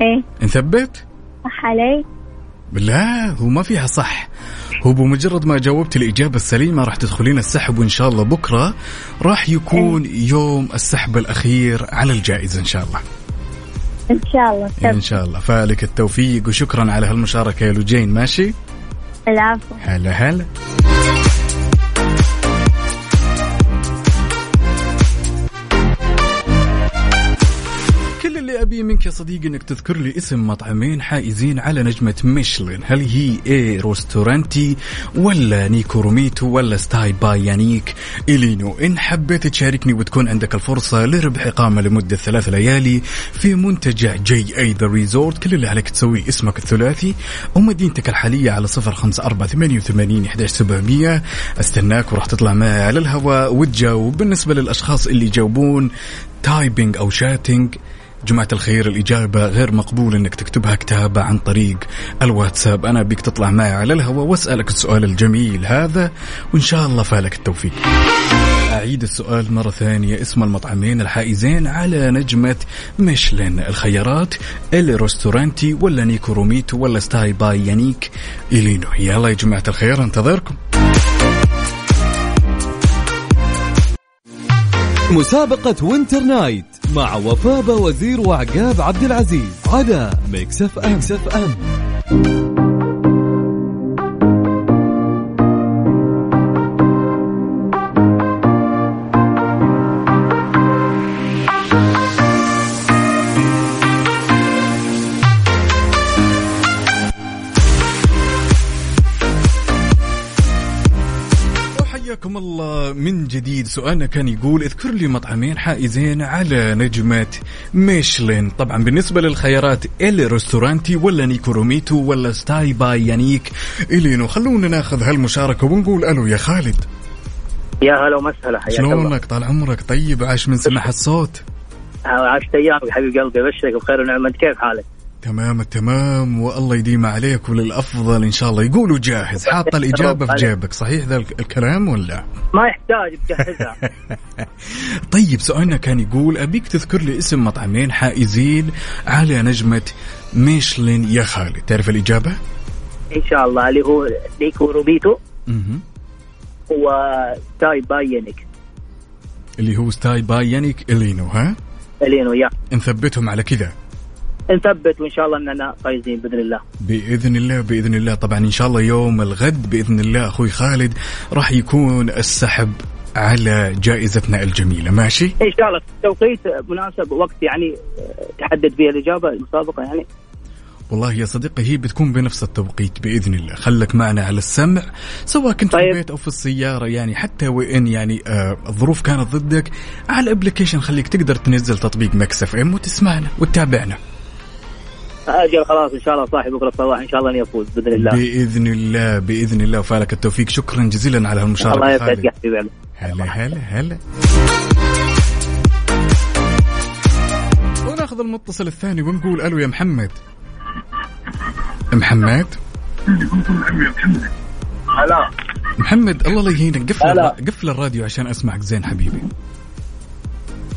إيه. نثبت؟ صح علي. لا هو ما فيها صح. هو بمجرد ما جاوبت الإجابة السليمة راح تدخلين السحب وإن شاء الله بكرة. راح يكون يوم السحب الأخير على الجائزة إن شاء الله. إن شاء الله إن شاء الله. فالك التوفيق وشكرا على هالمشاركة يا لوجين ماشي؟ العفو. هلا هلا. اللي ابي منك يا صديقي إنك تذكر لي اسم مطعمين حائزين على نجمة ميشلين. هل هي Il Ristorante ولا Niko Romito ولا STAY by Yannick Alléno إن حبيت تشاركني وتكون عندك الفرصة لربح إقامة لمدة ثلاث ليالي في منتجع JA The Resort كل اللي عليك تسويه اسمك الثلاثي ومدينتك الحالية على صفر خمسة أربعة ثمانية وثمانين سبعمية. أستناك وراح تطلع معي على الهواء وتجاوب. بالنسبة للأشخاص اللي يجاوبون typing أو chatting جماعة الخير الإجابة غير مقبول أنك تكتبها كتابة عن طريق الواتساب. أنا أبيك تطلع معي على الهواء وأسألك السؤال الجميل هذا وإن شاء الله فالك التوفيق. أعيد السؤال مرة ثانية. اسم المطعمين الحائزين على نجمة ميشلين. الخيارات Il Ristorante ولا Niko Romito ولا STAY by Yannick Alléno. يلا يا جماعة الخير انتظركم. مسابقة Winter Night. مع وفاء وزير وعقاب عبد العزيز على Mix FM, Mix FM. من جديد سؤالنا كان يقول اذكر لي مطعمين حائزين على نجمة ميشلين. طبعا بالنسبة للخيارات Il Ristorante ولا Niko Romito ولا STAY by Yannick؟ Alléno خلونا ناخذ هالمشاركة ونقول ألو يا خالد. يا هلا ومسهلا حياك الله. شلونك؟ طال عمرك طيب؟ عاش من سمع الصوت. عشت أيامك حبيب قلبي أبشرك بخير ونعمة. كيف حالك؟ تمام التمام والله يديم عليك وللأفضل إن شاء الله. يقولوا جاهز. حاط الإجابة في جيبك. صحيح ذا الكلام ولا؟ ما يحتاج تجهزها. طيب سؤالنا كان يقول أبيك تذكر لي اسم مطعمين حائزين على نجمة ميشلين يا خالد. تعرف الإجابة؟ إن شاء الله. اللي هو Niko Romito. مهم. و STAY by Yannick اللي هو STAY by Yannick Alléno ها؟ Alléno يا. نثبتهم على كذا. نثبت وإن شاء الله أننا فايزين بإذن الله. بإذن الله بإذن الله. طبعا إن شاء الله يوم الغد بإذن الله أخوي خالد راح يكون السحب على جائزتنا الجميلة. ماشي؟ إن شاء الله. توقيت مناسب وقت يعني تحدد فيه الإجابة المسابقة يعني. والله يا صديقي هي بتكون بنفس التوقيت بإذن الله. خلك معنا على السمع سواء كنت طيب. في البيت أو في السيارة يعني حتى وإن يعني آه الظروف كانت ضدك على ال application خليك تقدر تنزل تطبيق Mix FM وتسمعنا وتتابعنا. أجل خلاص إن شاء الله صاحي بكرة الصباح إن شاء الله اني افوز بإذن الله. بإذن الله بإذن الله وفالك التوفيق. شكرا جزيلا على هالمشاركة الله يسعدك. يا حبيبي. هلا هلا هلا. وناخذ المتصل الثاني ونقول ألو يا محمد. محمد. هلا. محمد الله لا يهينك. قفل قفل الراديو عشان أسمعك زين حبيبي.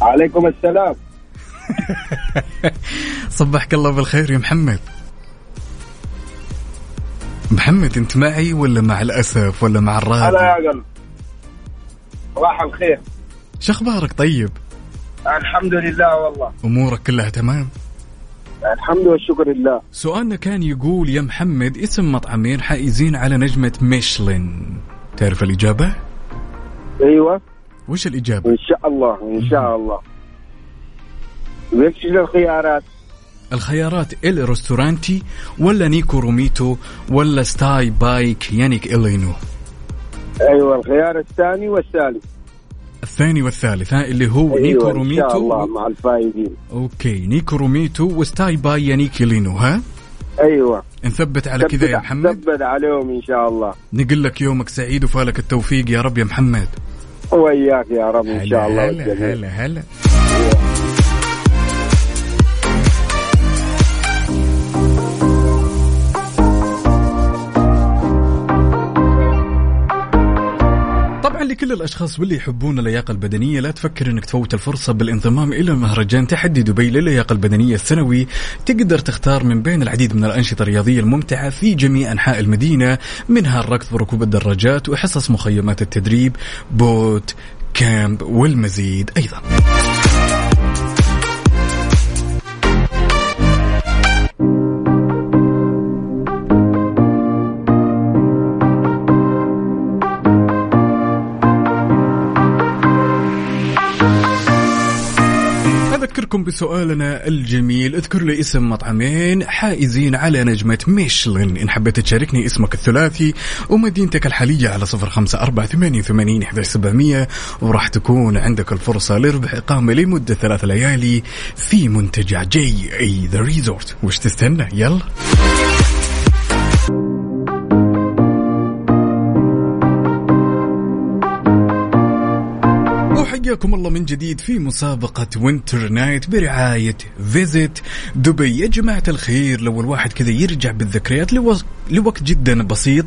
عليكم السلام. صبحك الله بالخير يا محمد. محمد انت معي ولا مع الأسف ولا مع هلا الراديو يا قلب صباح الخير. شو أخبارك طيب؟ الحمد لله والله. أمورك كلها تمام؟ الحمد والشكر لله. سؤالنا كان يقول يا محمد اسم مطعمين حائزين على نجمة ميشلين؟ تعرف الإجابة؟ أيوه. وش الإجابة؟ إن شاء الله إن شاء الله. وش الخيارات الخيارات Il Ristorante ولا Niko Romito ولا STAY by Yannick Alléno. أيوه الخيار الثاني والثالث. الثاني والثالث ها اللي هو Niko أيوه إن شاء الله Romito مع الفائزين okay Niko Romito و STAY by Yannick Alléno ها؟ أيوه. نثبت على كذا يا محمد. ثبت عليهم إن شاء الله. نقول لك يومك سعيد وفالك التوفيق يا رب يا محمد. وياك يا رب إن شاء الله. هلا والجميع. هلا هلا. لكل الأشخاص واللي يحبون اللياقة البدنية لا تفكر إنك تفوت الفرصة بالانضمام إلى مهرجان تحدي دبي للياقه البدنية السنوي. تقدر تختار من بين العديد من الأنشطة الرياضية الممتعة في جميع أنحاء المدينة منها الركض وركوب الدراجات وحصص مخيمات التدريب بوت كامب والمزيد أيضا. نذكركم بسؤالنا الجميل. اذكر لي اسم مطعمين حائزين على نجمة ميشلين. إن حبيت تشاركني اسمك الثلاثي ومدينتك الحالية على صفر خمسة أربعة ثمانية وثمانين سبعمية. وراح تكون عندك الفرصة لربح إقامة لمدة ثلاث ليالي في منتجع JA The Resort. وش تستنى؟ يلا. وحياكم الله من جديد في مسابقة Winter Night برعاية Visit Dubai يا جماعة الخير لو الواحد كذا يرجع بالذكريات لو- لوقت جدا بسيط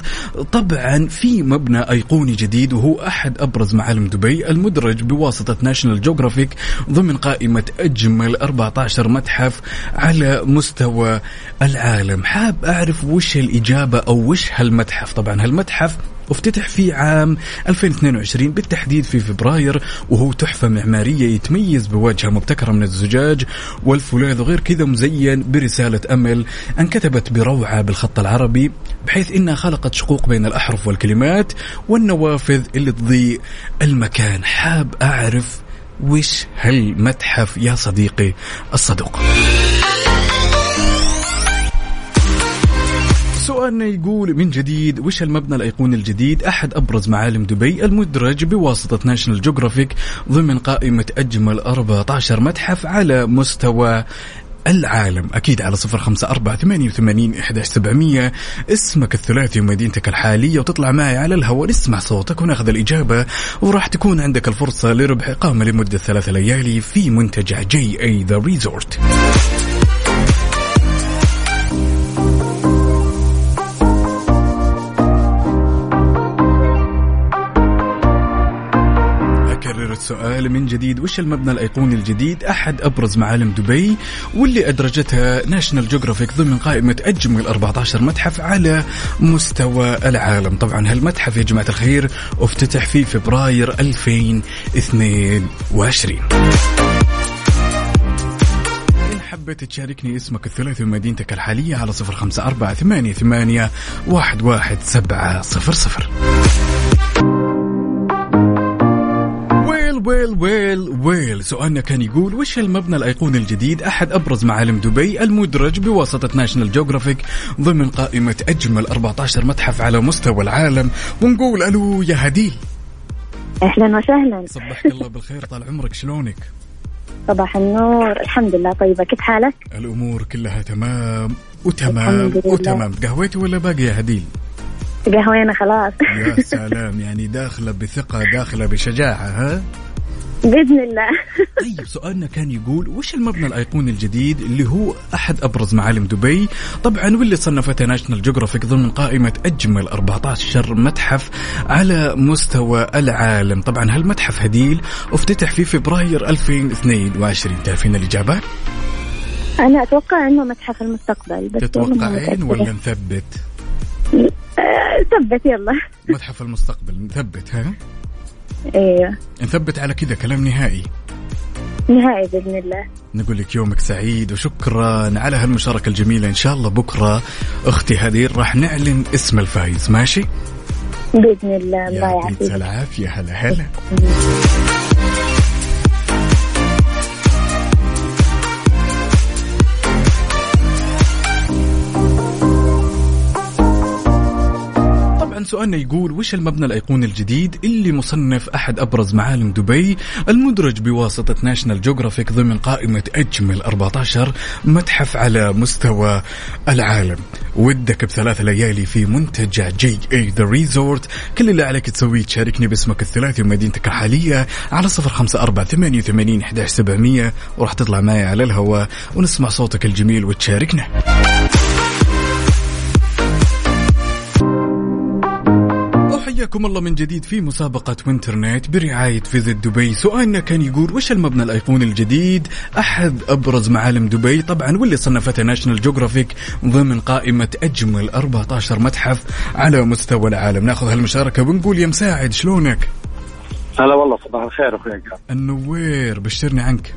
طبعا في مبنى أيقوني جديد وهو أحد أبرز معالم دبي المدرج بواسطة National Geographic ضمن قائمة أجمل 14 متحف على مستوى العالم. حاب أعرف وش الإجابة أو وش هالمتحف؟ طبعا هالمتحف أفتتح في عام 2022 بالتحديد في فبراير وهو تحفة معمارية يتميز بواجهة مبتكرة من الزجاج والفولاذ وغير كذا مزين برسالة أمل انكتبت بروعة بالخط العربي بحيث إنها خلقت شقوق بين الأحرف والكلمات والنوافذ اللي تضيء المكان. حاب أعرف وش هالمتحف يا صديقي الصدوق؟ سؤالنا يقول من جديد وش المبنى الأيقوني الجديد؟ أحد أبرز معالم دبي المدرج بواسطة National Geographic ضمن قائمة أجمل 14 متحف على مستوى العالم. أكيد على صفر خمسة أربعة ثمانية وثمانين إحداش سبعمية. اسمك الثلاثي ومدينتك الحالية وتطلع معي على الهواء. نسمع صوتك وناخذ الإجابة وراح تكون عندك الفرصة لربح إقامة لمدة ثلاث ليالي في منتجع JA The Resort السؤال من جديد. وش المبنى الأيقوني الجديد؟ أحد أبرز معالم دبي واللي أدرجتها National Geographic ضمن قائمة أجمل 14 متحف على مستوى العالم. طبعا هالمتحف يا جماعة الخير افتتح في فبراير 2022 إن حبيت تشاركني اسمك الثلاثي ومدينتك الحالية على صفر خمسة أربعة ثمانية ثمانية واحد واحد سبعة صفر صفر. Well well well. سؤالنا كان يقول وش المبنى الأيقوني الجديد أحد أبرز معالم دبي؟ المدرج بواسطة National Geographic ضمن قائمة أجمل 14 متحف على مستوى العالم. ونقول ألو يا هديل أهلا وسهلا. صبحك الله بالخير. طال عمرك شلونك؟ صباح النور. الحمد لله طيبة. كيف حالك؟ الأمور كلها تمام. وتمام. وتمام. تقهويتي ولا باقي يا هديل تقهوينا خلاص. يا سلام. يعني داخلة بثقة داخلة بشجاعة ها؟ بإذن الله. طيب سؤالنا كان يقول وش المبنى الأيقوني الجديد اللي هو أحد أبرز معالم دبي؟ طبعا واللي صنفته National Geographic ضمن قائمة أجمل 14 متحف على مستوى العالم. طبعا هالمتحف هديل افتتح في فبراير 2022 تعرفين الإجابة؟ أنا أتوقع إنه متحف المستقبل بس تتوقعين متأكدة. ولا نثبت آه، ثبت يلا. متحف المستقبل نثبت ها؟ أيوه نثبت على كذا كلام نهائي. نهائي بإذن الله. نقول لك يومك سعيد وشكرا على هالمشاركة الجميلة. إن شاء الله بكرة أختي هدير راح نعلن اسم الفايز. ماشي؟ بإذن الله. الله يعطيك يعافيك. العافية. هلا هلا. طبعا سؤالنا يقول وش المبنى الأيقوني الجديد اللي مصنف أحد أبرز معالم دبي؟ المدرج بواسطة National Geographic ضمن قائمة أجمل 14 متحف على مستوى العالم. ودك بثلاث ليالي في منتجع JA The Resort كل اللي عليك تسويه تشاركني باسمك الثلاثي ومدينتك الحالية على صفر خمسة أربعة ثمانية وثمانين وراح تطلع معي على الهواء ونسمع صوتك الجميل وتشاركنا. وحياكم الله من جديد في مسابقة وينترنت برعاية Visit Dubai. سؤالنا كان يقول وش المبنى الأيقوني الجديد؟ أحد أبرز معالم دبي. طبعا واللي صنفته National Geographic ضمن قائمة أجمل 14 متحف على مستوى العالم. ناخذ هالمشاركة ونقول يا مساعد شلونك؟ هلا والله صباح الخير عقاب. النور بشرني عنك.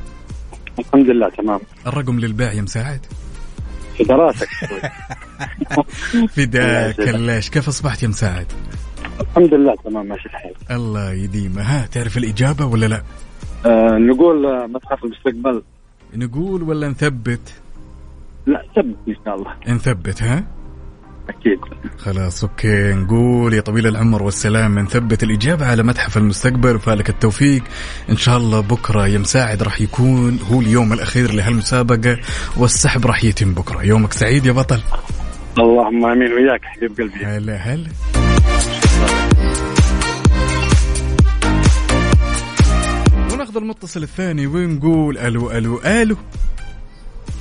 الحمد لله تمام. الرقم للبيع يا مساعد. في دراسك فداك الليش كيف أصبحت يا مساعد؟ الحمد لله تمام ماشي الحال. الله يديمه. ها تعرف الإجابة ولا لا؟ آه نقول آه، متحف المستقبل. نقول ولا نثبت؟ لا ثبت إن شاء الله. نثبت ها؟ أكيد. خلاص أوكي نقول يا طويل العمر والسلام نثبت الإجابة على متحف المستقبل. وفالك التوفيق. إن شاء الله بكرة يا مساعد راح يكون هو اليوم الأخير لهالمسابقة والسحب راح يتم بكرة. يومك سعيد يا بطل. اللهم آمين وياك حبيب قلبي. هلا هلا. وناخذ المتصل الثاني. ونقول ألو ألو ألو؟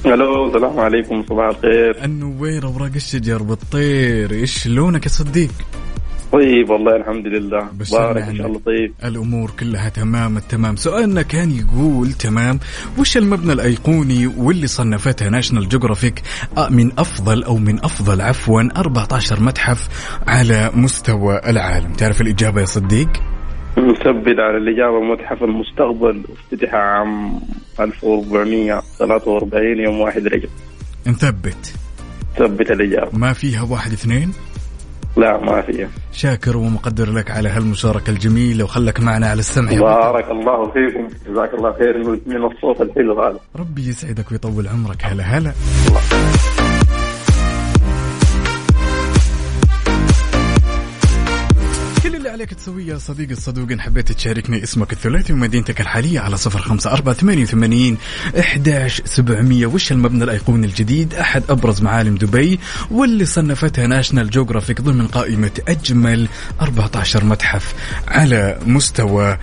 ألو السلام عليكم صباح الخير. النوير أوراق الشجر بالطير؟ إيش لونك يا صديق؟ طيب والله الحمد لله. بارك إن شاء الله طيب. الأمور كلها تمام التمام. سؤالنا كان يقول تمام وش المبنى الأيقوني واللي صنفتها National Geographic من أفضل أو من أفضل عفوا 14 متحف على مستوى العالم. تعرف الإجابة يا صديق؟ نثبت على الإجابة متحف المستقبل. افتتح عام 1443 يوم 1 رجب. نثبت ثبت الإجابة. ما فيها واحد اثنين؟ لا ما فيها. شاكر ومقدر لك على هالمشاركة الجميلة وخلك معنا على السمع. بارك الله فيكم. جزاك الله خير من الصوت الحلو هذا. ربي يسعدك ويطول عمرك. هلا هلا. كل عليك تسويه يا صديقي الصدوق إن حبيت تشاركني اسمك الثلاثي ومدينتك الحالية على صفر خمسة أربعة ثمانية وثمانين إحداش سبعمية. وش المبنى الأيقوني الجديد؟ أحد أبرز معالم دبي واللي صنفتها National Geographic ضمن قائمة أجمل 14 متحف على مستوى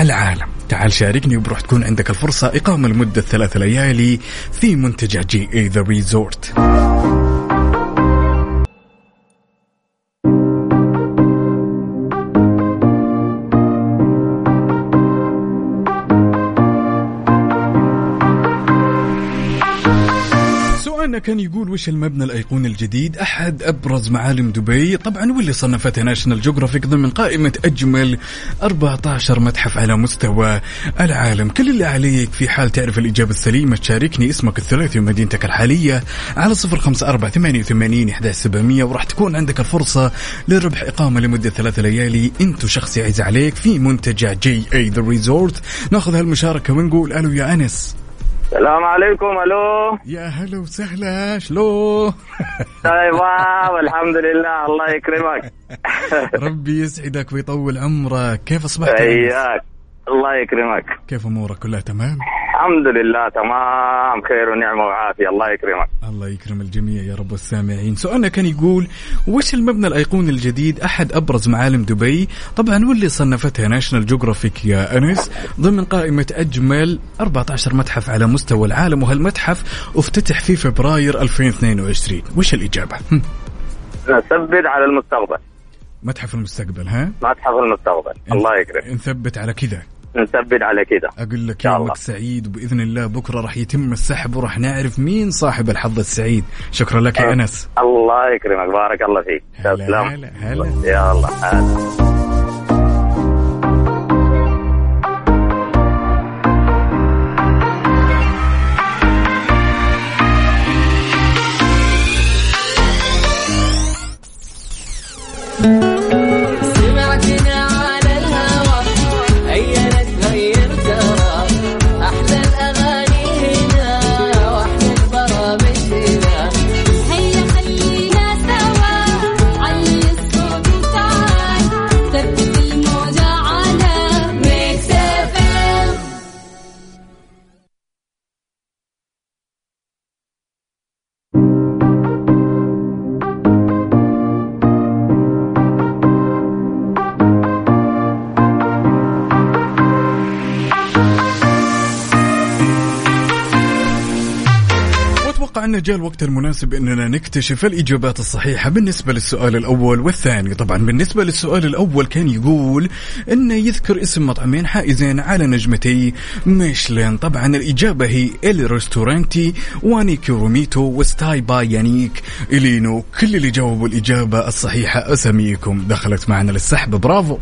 العالم. تعال شاركني وراح تكون عندك الفرصة إقامة لمدة ثلاث ليالي في منتجع JA The Resort كان يقول وش المبنى الأيقوني الجديد؟ أحد أبرز معالم دبي. طبعا واللي صنفتها National Geographic ضمن قائمة أجمل 14 متحف على مستوى العالم. كل اللي عليك في حال تعرف الإجابة السليمة تشاركني اسمك الثلاثي ومدينتك الحالية على 05488 11700 وراح تكون عندك الفرصة لربح إقامة لمدة ثلاث ليالي. انت وشخص يعز عليك في منتجع JA The Resort ناخذ هالمشاركة ونقول ألو يا أنس. السلام عليكم ألو؟ يا هلا وسهلا شلونك؟ طيب واو الحمد لله الله يكرمك. ربي يسعدك ويطول عمرك. كيف أصبحت؟ اياك الله يكرمك. كيف أمورك؟ كلها تمام؟ الحمد لله تمام. خير ونعمة وعافية. الله يكرمك. الله يكرم الجميع يا رب السامعين. سؤالنا كان يقول وش المبنى الأيقوني الجديد؟ أحد أبرز معالم دبي. طبعا واللي صنفتها National Geographic يا أنس ضمن قائمة أجمل 14 متحف على مستوى العالم وهالمتحف أفتتح في فبراير 2022 وش الإجابة؟ نثبت على المستقبل. متحف المستقبل ها؟ متحف المستقبل. الله يكرمك. نثبت على كذا. نثبت على كده. أقول لك يومك الله. سعيد وبإذن الله بكرة راح يتم السحب وراح نعرف مين صاحب الحظ السعيد. شكرا لك يا أنس. الله يكرمك بارك الله فيك. تسلم. هلا هلا. يا الله هلا. الوقت المناسب إننا نكتشف الإجابات الصحيحة بالنسبة للسؤال الأول والثاني، طبعا بالنسبة للسؤال الأول كان يقول انه يذكر اسم مطعمين حائزين على نجمتي ميشلين، طبعا الإجابة هي Il Ristorante Niko Romito و STAY by Yannick Alléno، كل اللي جاوبوا الإجابة الصحيحة اساميكم دخلت معنا للسحب. برافو.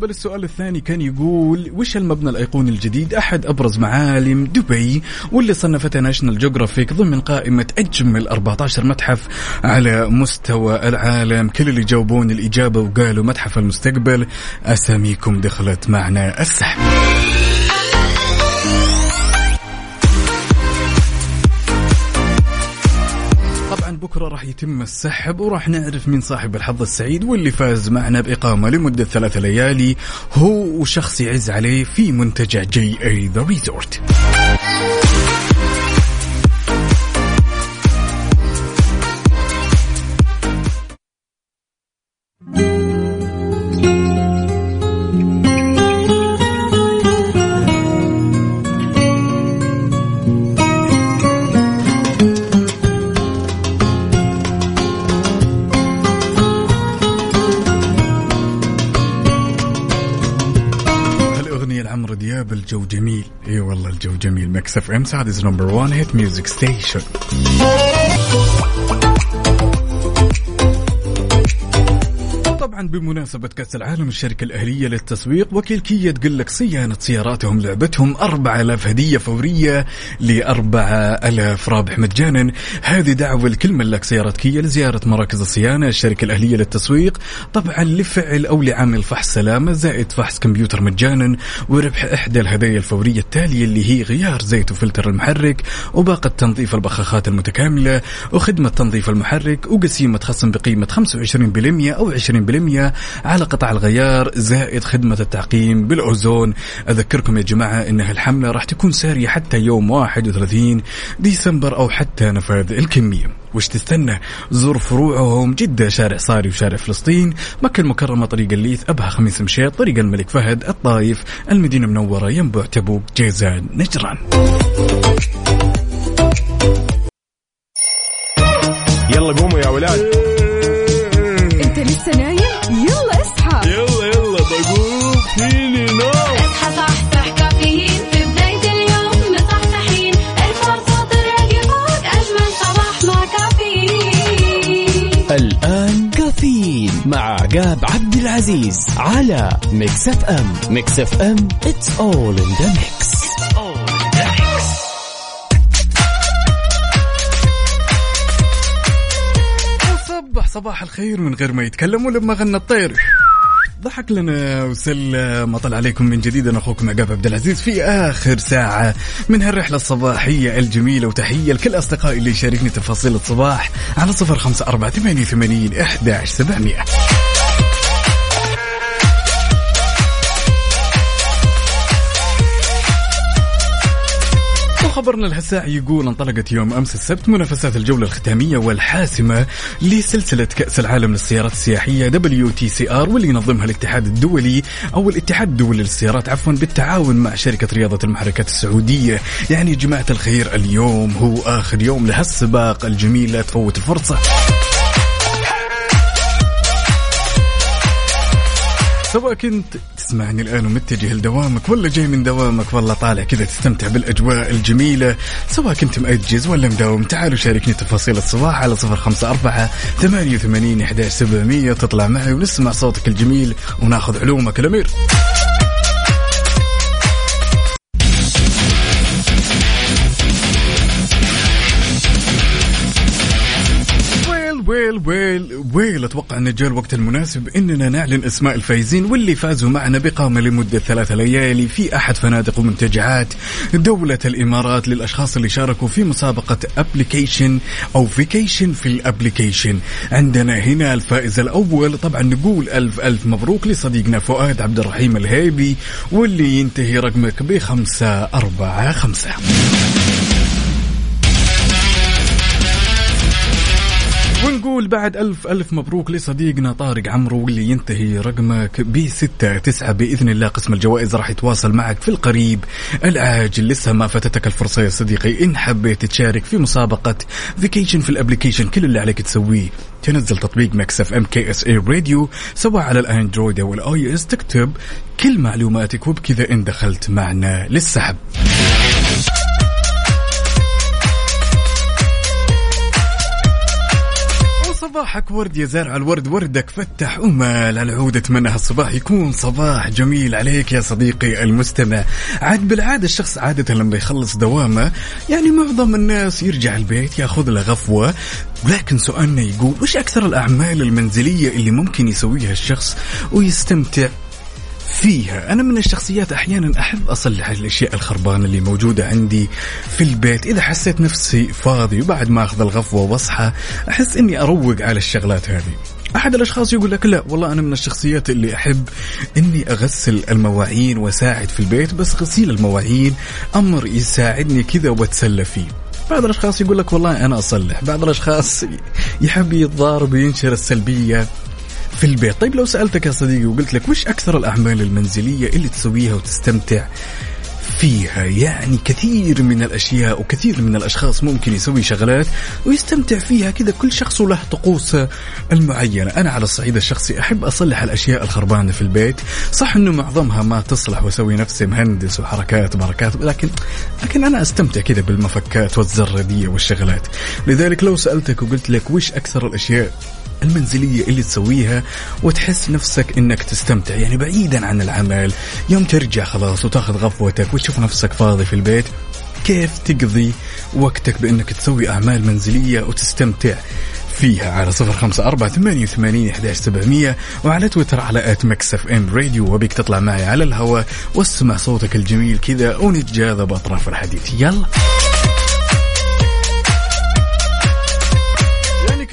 وبالنسبة للسؤال الثاني كان يقول وش المبنى الأيقوني الجديد؟ أحد أبرز معالم دبي واللي صنفتها National Geographic ضمن قائمة أجمل 14 متحف على مستوى العالم. كل اللي جاوبون الإجابة وقالوا متحف المستقبل. أساميكم دخلت معنا السحب. بكرة راح يتم السحب وراح نعرف مين صاحب الحظ السعيد واللي فاز معنا بإقامة لمدة ثلاثة ليالي هو وشخص يعز عليه في منتجع JA The Resort. جميل Mix FM Saudi's number 1 hit music طبعا بمناسبة كأس العالم الشركة الأهلية للتسويق وكيل كيا تقول لك صيانة سياراتهم لعبتهم 4000 هدية فورية ل 4000 رابح مجانا. هذه دعوة لكل ملاك سيارة كيا لزيارة مراكز الصيانة الشركة الأهلية للتسويق. طبعا لفعل أو لعامل فحص سلامة زائد فحص كمبيوتر مجانا وربح إحدى الهدايا الفورية التالية اللي هي غيار زيت وفلتر المحرك وباقة تنظيف البخاخات المتكاملة وخدمة تنظيف المحرك وقسيمة خصم بقيمة 25% أو 20% على قطع الغيار زائد خدمة التعقيم بالأوزون. أذكركم يا جماعة إن هالحملة راح تكون سارية حتى يوم 31 ديسمبر أو حتى نفاذ الكمية. وش تستنى؟ زور فروعهم جدة شارع صاري وشارع فلسطين مكة المكرمة طريق الليث أبها خميس مشيط طريق الملك فهد الطايف المدينة المنورة ينبع تبوك جيزان نجران. يلا قوموا يا ولاد. إنت لسه نايم؟ فيني نوم اصحى صحصح كافيين. في بداية اليوم مصحصحين. الفرصة تراقي فوق أجمل صباح مع كافيين. الآن كافيين مع عقاب عبد العزيز على Mix FM. Mix FM it's all in the mix. وصبح صباح الخير من غير ما يتكلم ولما غنى الطير. ضحك لنا وسلم طلع عليكم من جديد. أنا أخوكم عقاب عبد العزيز في آخر ساعة من هالرحلة الصباحية الجميلة وتحية لكل أصدقائي اللي يشاركني تفاصيل الصباح على صفر خمسة أربعة ثمانية وثمانين إحدى سبعمئه وخبرنا لهالساعة يقول انطلقت يوم أمس السبت منافسات الجولة الختامية والحاسمة لسلسلة كأس العالم للسيارات السياحية WTCR واللي ينظمها الاتحاد الدولي أو الاتحاد الدولي للسيارات عفوا بالتعاون مع شركة رياضة المحركات السعودية. يعني يا جماعة الخير اليوم هو آخر يوم لهالسباق. الجميل لا تفوت الفرصة. سواء كنت تسمعني الآن ومتجه لدوامك ولا جاي من دوامك والله طالع كذا تستمتع بالأجواء الجميلة سواء كنت مأجز ولا مداوم تعالوا شاركني تفاصيل الصباح على صفر خمسة أربعة ثمانية وثمانين تطلع معي ونسمع صوتك الجميل وناخذ علومك الأمير. well well well أتوقع أن جاء الوقت المناسب إننا نعلن أسماء الفايزين واللي فازوا معنا باقامه لمدة ثلاثة ليالي في أحد فنادق ومنتجعات دولة الإمارات للأشخاص اللي شاركوا في مسابقة application أو vacation في ال application عندنا هنا الفائز الأول طبعا نقول ألف ألف مبروك لصديقنا فؤاد عبد الرحيم الهيبي واللي ينتهي رقمك بخمسة أربعة خمسة. ونقول بعد ألف ألف مبروك لصديقنا طارق عمرو واللي ينتهي رقمك بستة تسعة بإذن الله. قسم الجوائز راح يتواصل معك في القريب العاجل. لسه ما فاتتك الفرصة يا صديقي. إن حبيت تشارك في مسابقة vacation في ال application كل اللي عليك تسويه. تنزل تطبيق Mix FM KSA Radio سواء على الأندرويد أو ال iOS تكتب كل معلوماتك وبكذا إن دخلت معنا للسحب. صباحك ورد يا زارع الورد وردك فتح ومال العود أتمنى هالصباح يكون صباح جميل عليك يا صديقي المستمع. عاد بالعادة الشخص عادة لما يخلص دوامه يعني معظم الناس يرجع البيت ياخذ له غفوة. ولكن سؤالنا يقول وش أكثر الأعمال المنزلية اللي ممكن يسويها الشخص ويستمتع فيها. أنا من الشخصيات أحيانا أحب أصلح الأشياء الخربانة اللي موجودة عندي في البيت. إذا حسيت نفسي فاضي وبعد ما أخذ الغفوة وأصحى أحس إني أروق على الشغلات هذه. أحد الأشخاص يقول لك لا والله أنا من الشخصيات اللي أحب إني أغسل المواعين وأساعد في البيت بس غسيل المواعين أمر يساعدني كذا وأتسلى فيه. بعض الأشخاص يقول لك والله أنا أصلح. بعض الأشخاص يحب يتضارب وينشر السلبية. في البيت. طيب لو سألتك يا صديقي وقلت لك وش أكثر الأعمال المنزلية اللي تسويها وتستمتع فيها؟ يعني كثير من الأشياء وكثير من الأشخاص ممكن يسوي شغلات ويستمتع فيها كذا كل شخص له طقوسه المعينة. أنا على الصعيد الشخصي أحب أصلح الأشياء الخربانة في البيت. صح إنه معظمها ما تصلح وأسوي نفسي مهندس وحركات وبركات لكن لكن أنا أستمتع كذا بالمفكات والزردية والشغلات. لذلك لو سألتك وقلت لك وش أكثر الأشياء المنزلية اللي تسويها وتحس نفسك إنك تستمتع يعني بعيدا عن العمل. يوم ترجع خلاص وتاخذ غفوتك وتشوف نفسك فاضي في البيت كيف تقضي وقتك بإنك تسوي أعمال منزلية وتستمتع فيها؟ على صفر خمسة أربعة ثمانية وثمانين إحداش سبعمية وعلى تويتر على at Mix FM Radio وبيك تطلع معي على الهواء واسمع صوتك الجميل كذا ونتجاذب أطراف الحديث. يلا!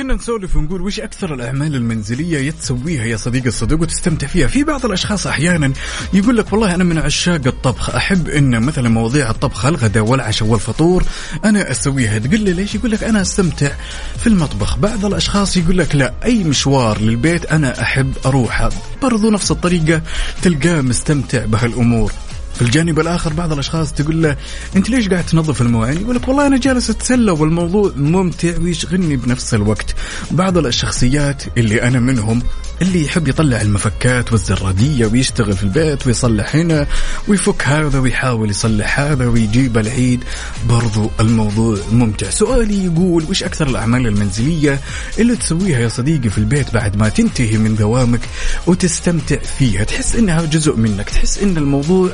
كنا نسولف ونقول وش أكثر الأعمال المنزلية يتسويها يا صديقي الصدوق وتستمتع فيها؟ في بعض الأشخاص أحيانا يقول لك والله أنا من عشاق الطبخ أحب إن مثلا مواضيع الطبخ الغداء والعشاء والفطور أنا أسويها. تقول لي ليش؟ يقول لك أنا أستمتع في المطبخ. بعض الأشخاص يقول لك لا أي مشوار للبيت أنا أحب أروحه. برضو نفس الطريقة تلقاه مستمتع بهالأمور. في الجانب الآخر بعض الأشخاص تقول له أنت ليش قاعد تنظف المواعين؟ يقول لك والله أنا جالس أتسلى والموضوع ممتع ويشغلني بنفس الوقت. بعض الشخصيات اللي أنا منهم اللي يحب يطلع المفكات والزرادية ويشتغل في البيت ويصلح هنا ويفك هذا ويحاول يصلح هذا ويجيب العيد برضو الموضوع ممتع سؤالي يقول وش أكثر الأعمال المنزلية اللي تسويها يا صديقي في البيت بعد ما تنتهي من دوامك وتستمتع فيها تحس إنها جزء منك تحس إن الموضوع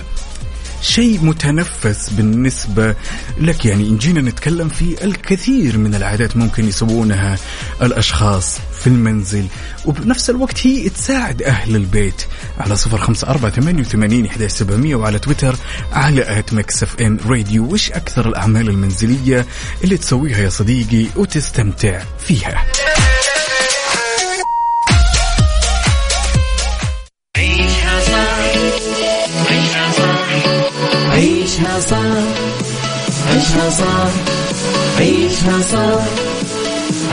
شيء متنفس بالنسبة لك. يعني إن جينا نتكلم في الكثير من العادات ممكن يسوونها الأشخاص في المنزل وبنفس الوقت هي تساعد أهل البيت. على صفر خمسة أربعة ثمانية وثمانين سبعمية وعلى تويتر على at Mix FM Radio. وش أكثر الأعمال المنزلية اللي تسويها يا صديقي وتستمتع فيها؟ عيشها صح عيشها صح عيشها صح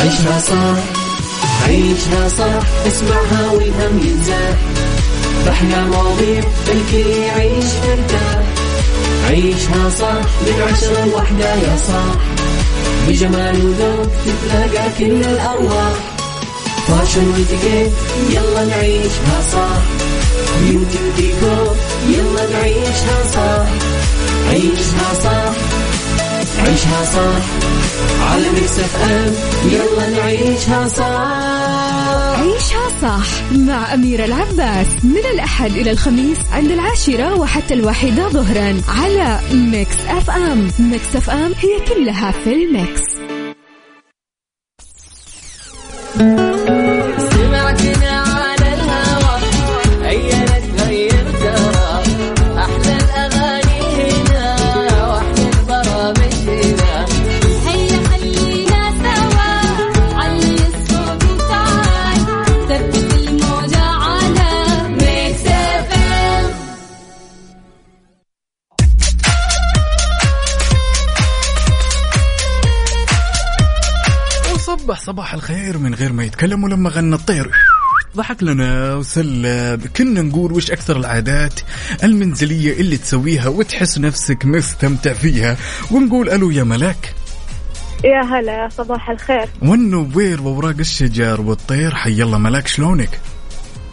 عيشها صح عيشها صح اسمعها والهم ينزاح باحلى مواضيع الكل يعيش مرتاح عيشها صح من عشرة لوحدة يا صاح. بجمال وذوق تتلاقى كل الأرواح. فاشل واتيكيت يلا نعيشها صح بيوتي وديكور يلا نعيشها صح عيشها صح عيشها صح. على Mix FM يلا نعيشها صح. عيشها صح مع أميرة العباس. من الأحد إلى الخميس عند العاشرة وحتى الواحدة ظهرا على Mix FM. Mix F M هي كلها في ال mix. سمعتنا الخير من غير ما يتكلم ولما غنى الطير. ضحك لنا وسلب كنا نقول وش أكثر العادات المنزلية اللي تسويها وتحس نفسك مستمتع فيها؟ ونقول ألو يا ملاك. يا هلا يا صباح الخير. والنوير وأوراق الشجر والطير. حي الله ملاك شلونك؟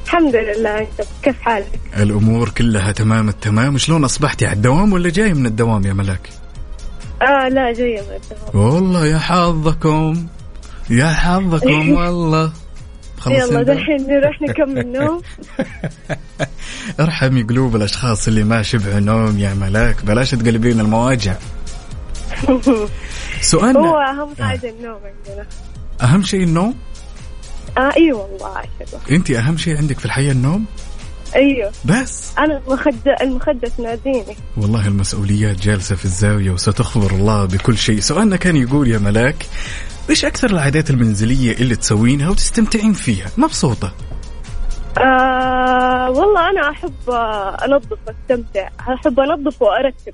الحمد لله كيف حالك؟ الأمور كلها تمام التمام. شلون أصبحتي على الدوام ولا جاي من الدوام يا ملاك؟ آه لا جاية من الدوام. والله يا حظكم. يا حظكم. والله. يلا؟ دحين نروح نكمل نوم. ارحمي قلوب الأشخاص اللي ما شبعوا نوم يا ملاك. بلاش تقلبين المواجع. سؤالنا هو أهم حاجة النوم عندنا. أهم شيء النوم؟ آه إي والله انت أهم شيء عندك في الحياة النوم؟ إيوه. بس. أنا المخدة المخدة تناديني والله المسؤوليات جالسة في الزاوية وستخبر الله بكل شيء. سؤالنا كان يقول يا ملاك إيش أكثر العادات المنزلية اللي تسوينها وتستمتعين فيها؟ مبسوطة آه والله أنا أحب أنظف وأستمتع. أحب أنظف وأرتب.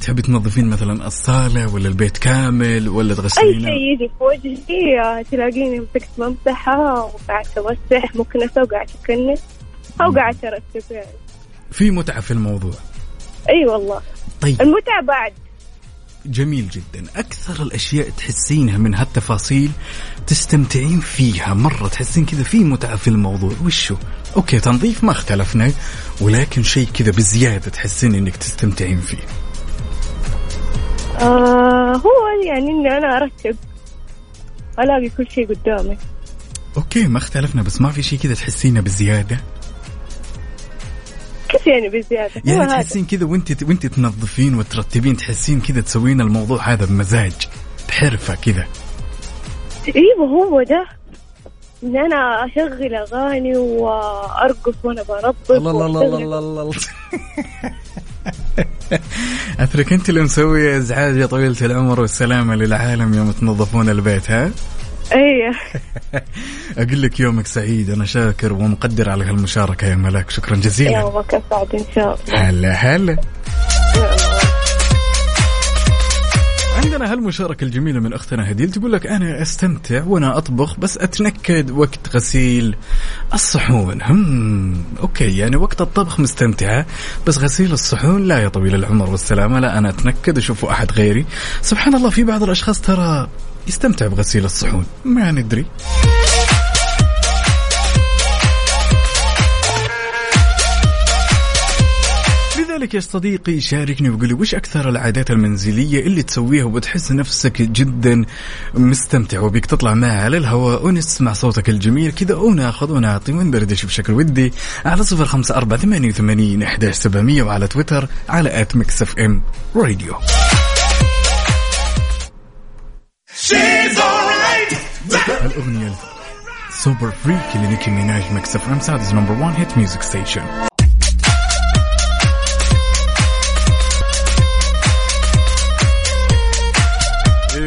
تحبي تنظفين مثلا الصالة ولا البيت كامل ولا تغسلين شيء يجي في وجهي آه، تلاقيني مسكت ممسحة وقعدت أمسح مكنسة وقعدت أكنس أو قعدت أرتب يعني. في متعة في الموضوع. أي والله. طيب. المتعة بعد. جميل جدا. أكثر الأشياء تحسينها من هالتفاصيل تستمتعين فيها. مرة تحسين كذا في متعة في الموضوع. وشو؟ أوكي تنظيف ما اختلفنا ولكن شيء كذا بزيادة تحسين إنك تستمتعين فيه. آه هو يعني إني أنا ارتب ألاقي كل شيء قدامي. أوكي ما اختلفنا بس ما في شيء كذا تحسينه بزيادة. كيف يعني بزيادة. هو يعني تحسين كذا وانت وانت تنظفين وترتبين تحسين كذا تسوين الموضوع هذا بمزاج بحرفة كذا. أيوه هو ده. إن أنا أشغل أغاني وأرقص وأنا بربط الله الله الله الله الله اثرك أنت اللي مسوية إزعاج يا طويلة العمر والسلامة للعالم يوم تنظفون البيت ها؟ إيه. أقول لك يومك سعيد أنا شاكر ومقدر على هالمشاركة يا ملاك. شكرا جزيلا. يومك اسعد إن شاء الله. هلا هلا. عندنا هالمشاركة الجميلة من أختنا هديل تقول لك أنا أستمتع وأنا أطبخ بس أتنكد وقت غسيل الصحون. هم أوكي يعني وقت الطبخ مستمتعة بس غسيل الصحون لا يا طويل العمر والسلامة. لا أنا أتنكد أشوفه أحد غيري. سبحان الله في بعض الأشخاص ترى يستمتع بغسيل الصحون ما ندري. لذلك يا صديقي شاركني وقول لي وش أكثر العادات المنزلية اللي تسويها وبتحس نفسك جدا مستمتع وبيك تطلع معها على الهواء ونسمع صوتك الجميل؟ كذا وناخذ ونعطي وندردش بشكل ودي على صفر خمسة أربعة ثمانية وثمانين وعلى تويتر على at Mix FM Radio. الأغنية Super Freak لنيكي ميناج Mix FM Saudi's number 1 hit music station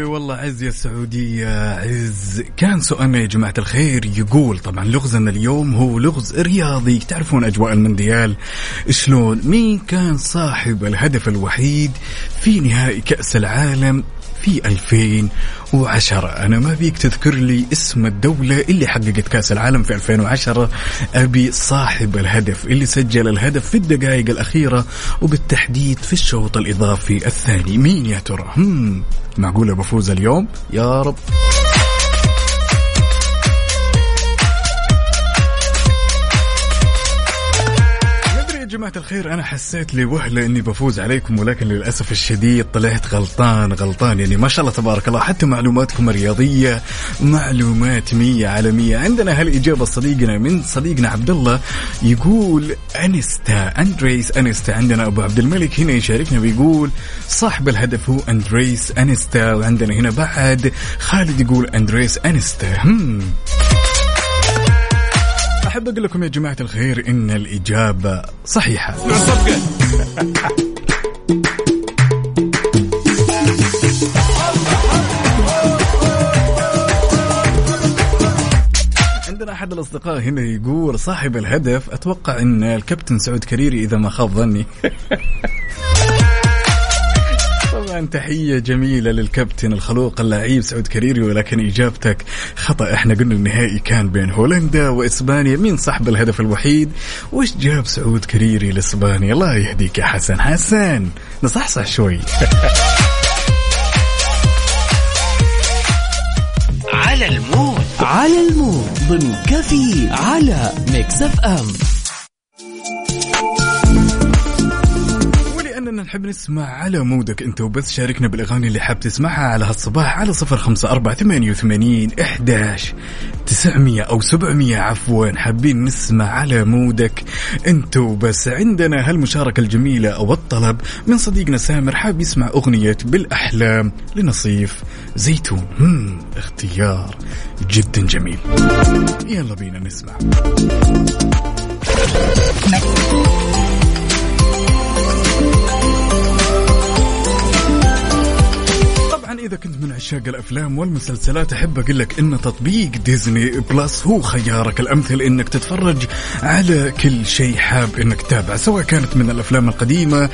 والله عز يا السعودية عز. كان سؤالنا يا جماعة الخير يقول طبعا لغزنا اليوم هو لغز رياضي تعرفون أجواء المونديال شلون؟ مين كان صاحب الهدف الوحيد في نهائي كأس العالم في 2010 أنا ما بيك تذكر لي اسم الدولة اللي حققت كأس العالم في 2010 أبي صاحب الهدف اللي سجل الهدف في الدقائق الأخيرة وبالتحديد في الشوط الإضافي الثاني. مين يا ترى؟ معقولة بفوز اليوم؟ يا رب. جماعة الخير أنا حسيت لوهلة إني بفوز عليكم ولكن للأسف الشديد طلعت غلطان غلطان. يعني ما شاء الله تبارك الله حتى معلوماتكم رياضية معلومات مية على مية. عندنا هالإجابة صديقنا من صديقنا عبد الله يقول أنستا أندريس أنستا عندنا أبو عبد الملك هنا يشاركنا بيقول صاحب الهدف هو أندريس أنستا وعندنا هنا بعد خالد يقول أندريس أنستا هم. أحب أقول لكم يا جماعة الخير إن الإجابة صحيحة. عندنا أحد الأصدقاء هنا يقول صاحب الهدف أتوقع أن الكابتن سعود كريري إذا ما خاب ظني. طبعا تحية جميلة للكابتن الخلوق اللعيب سعود كريري ولكن إجابتك خطأ. إحنا قلنا النهائي كان بين هولندا وإسبانيا. مين صاحب الهدف الوحيد؟ وش جاب سعود كريري لإسبانيا؟ الله يهديك يا حسن. حسن نصحصح شوي. على ال mood. على ال mood. ضمن كافيين على Mix FM. نحب نسمع على مودك أنت وبس. شاركنا بالأغاني اللي حاب تسمعها على هالصباح على صفر خمسة أربعة ثمانية وثمانين إحداش تسعمية أو سبعمية. عفوا حابين نسمع على مودك أنت وبس. عندنا هالمشاركة الجميلة أو الطلب من صديقنا سامر حاب يسمع أغنية بالأحلام لنصيف زيتون. مم اختيار جدا جميل. يلا بينا نسمع. إذا كنت من عشاق الأفلام والمسلسلات أحب أقول لك إن تطبيق Disney Plus هو خيارك الأمثل إنك تتفرج على كل شيء حاب إنك تتابعه سواء كانت من الأفلام القديمة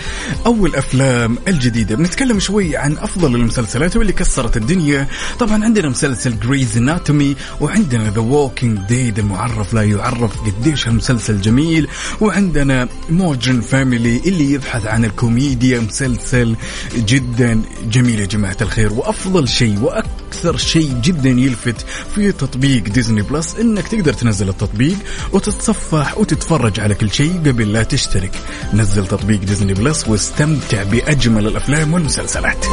أو الأفلام الجديدة. بنتكلم شوي عن أفضل المسلسلات واللي كسرت الدنيا. طبعا عندنا مسلسل Grey's Anatomy وعندنا The Walking Dead المعرف لا يعرف قديش المسلسل جميل. وعندنا Modern Family اللي يبحث عن الكوميديا مسلسل جدا جميل يا جماعة الخير. وأفضل شيء وأكثر شيء جدا يلفت في تطبيق Disney Plus إنك تقدر تنزل التطبيق وتتصفح وتتفرج على كل شيء قبل لا تشترك. نزل تطبيق Disney Plus واستمتع بأجمل الأفلام والمسلسلات.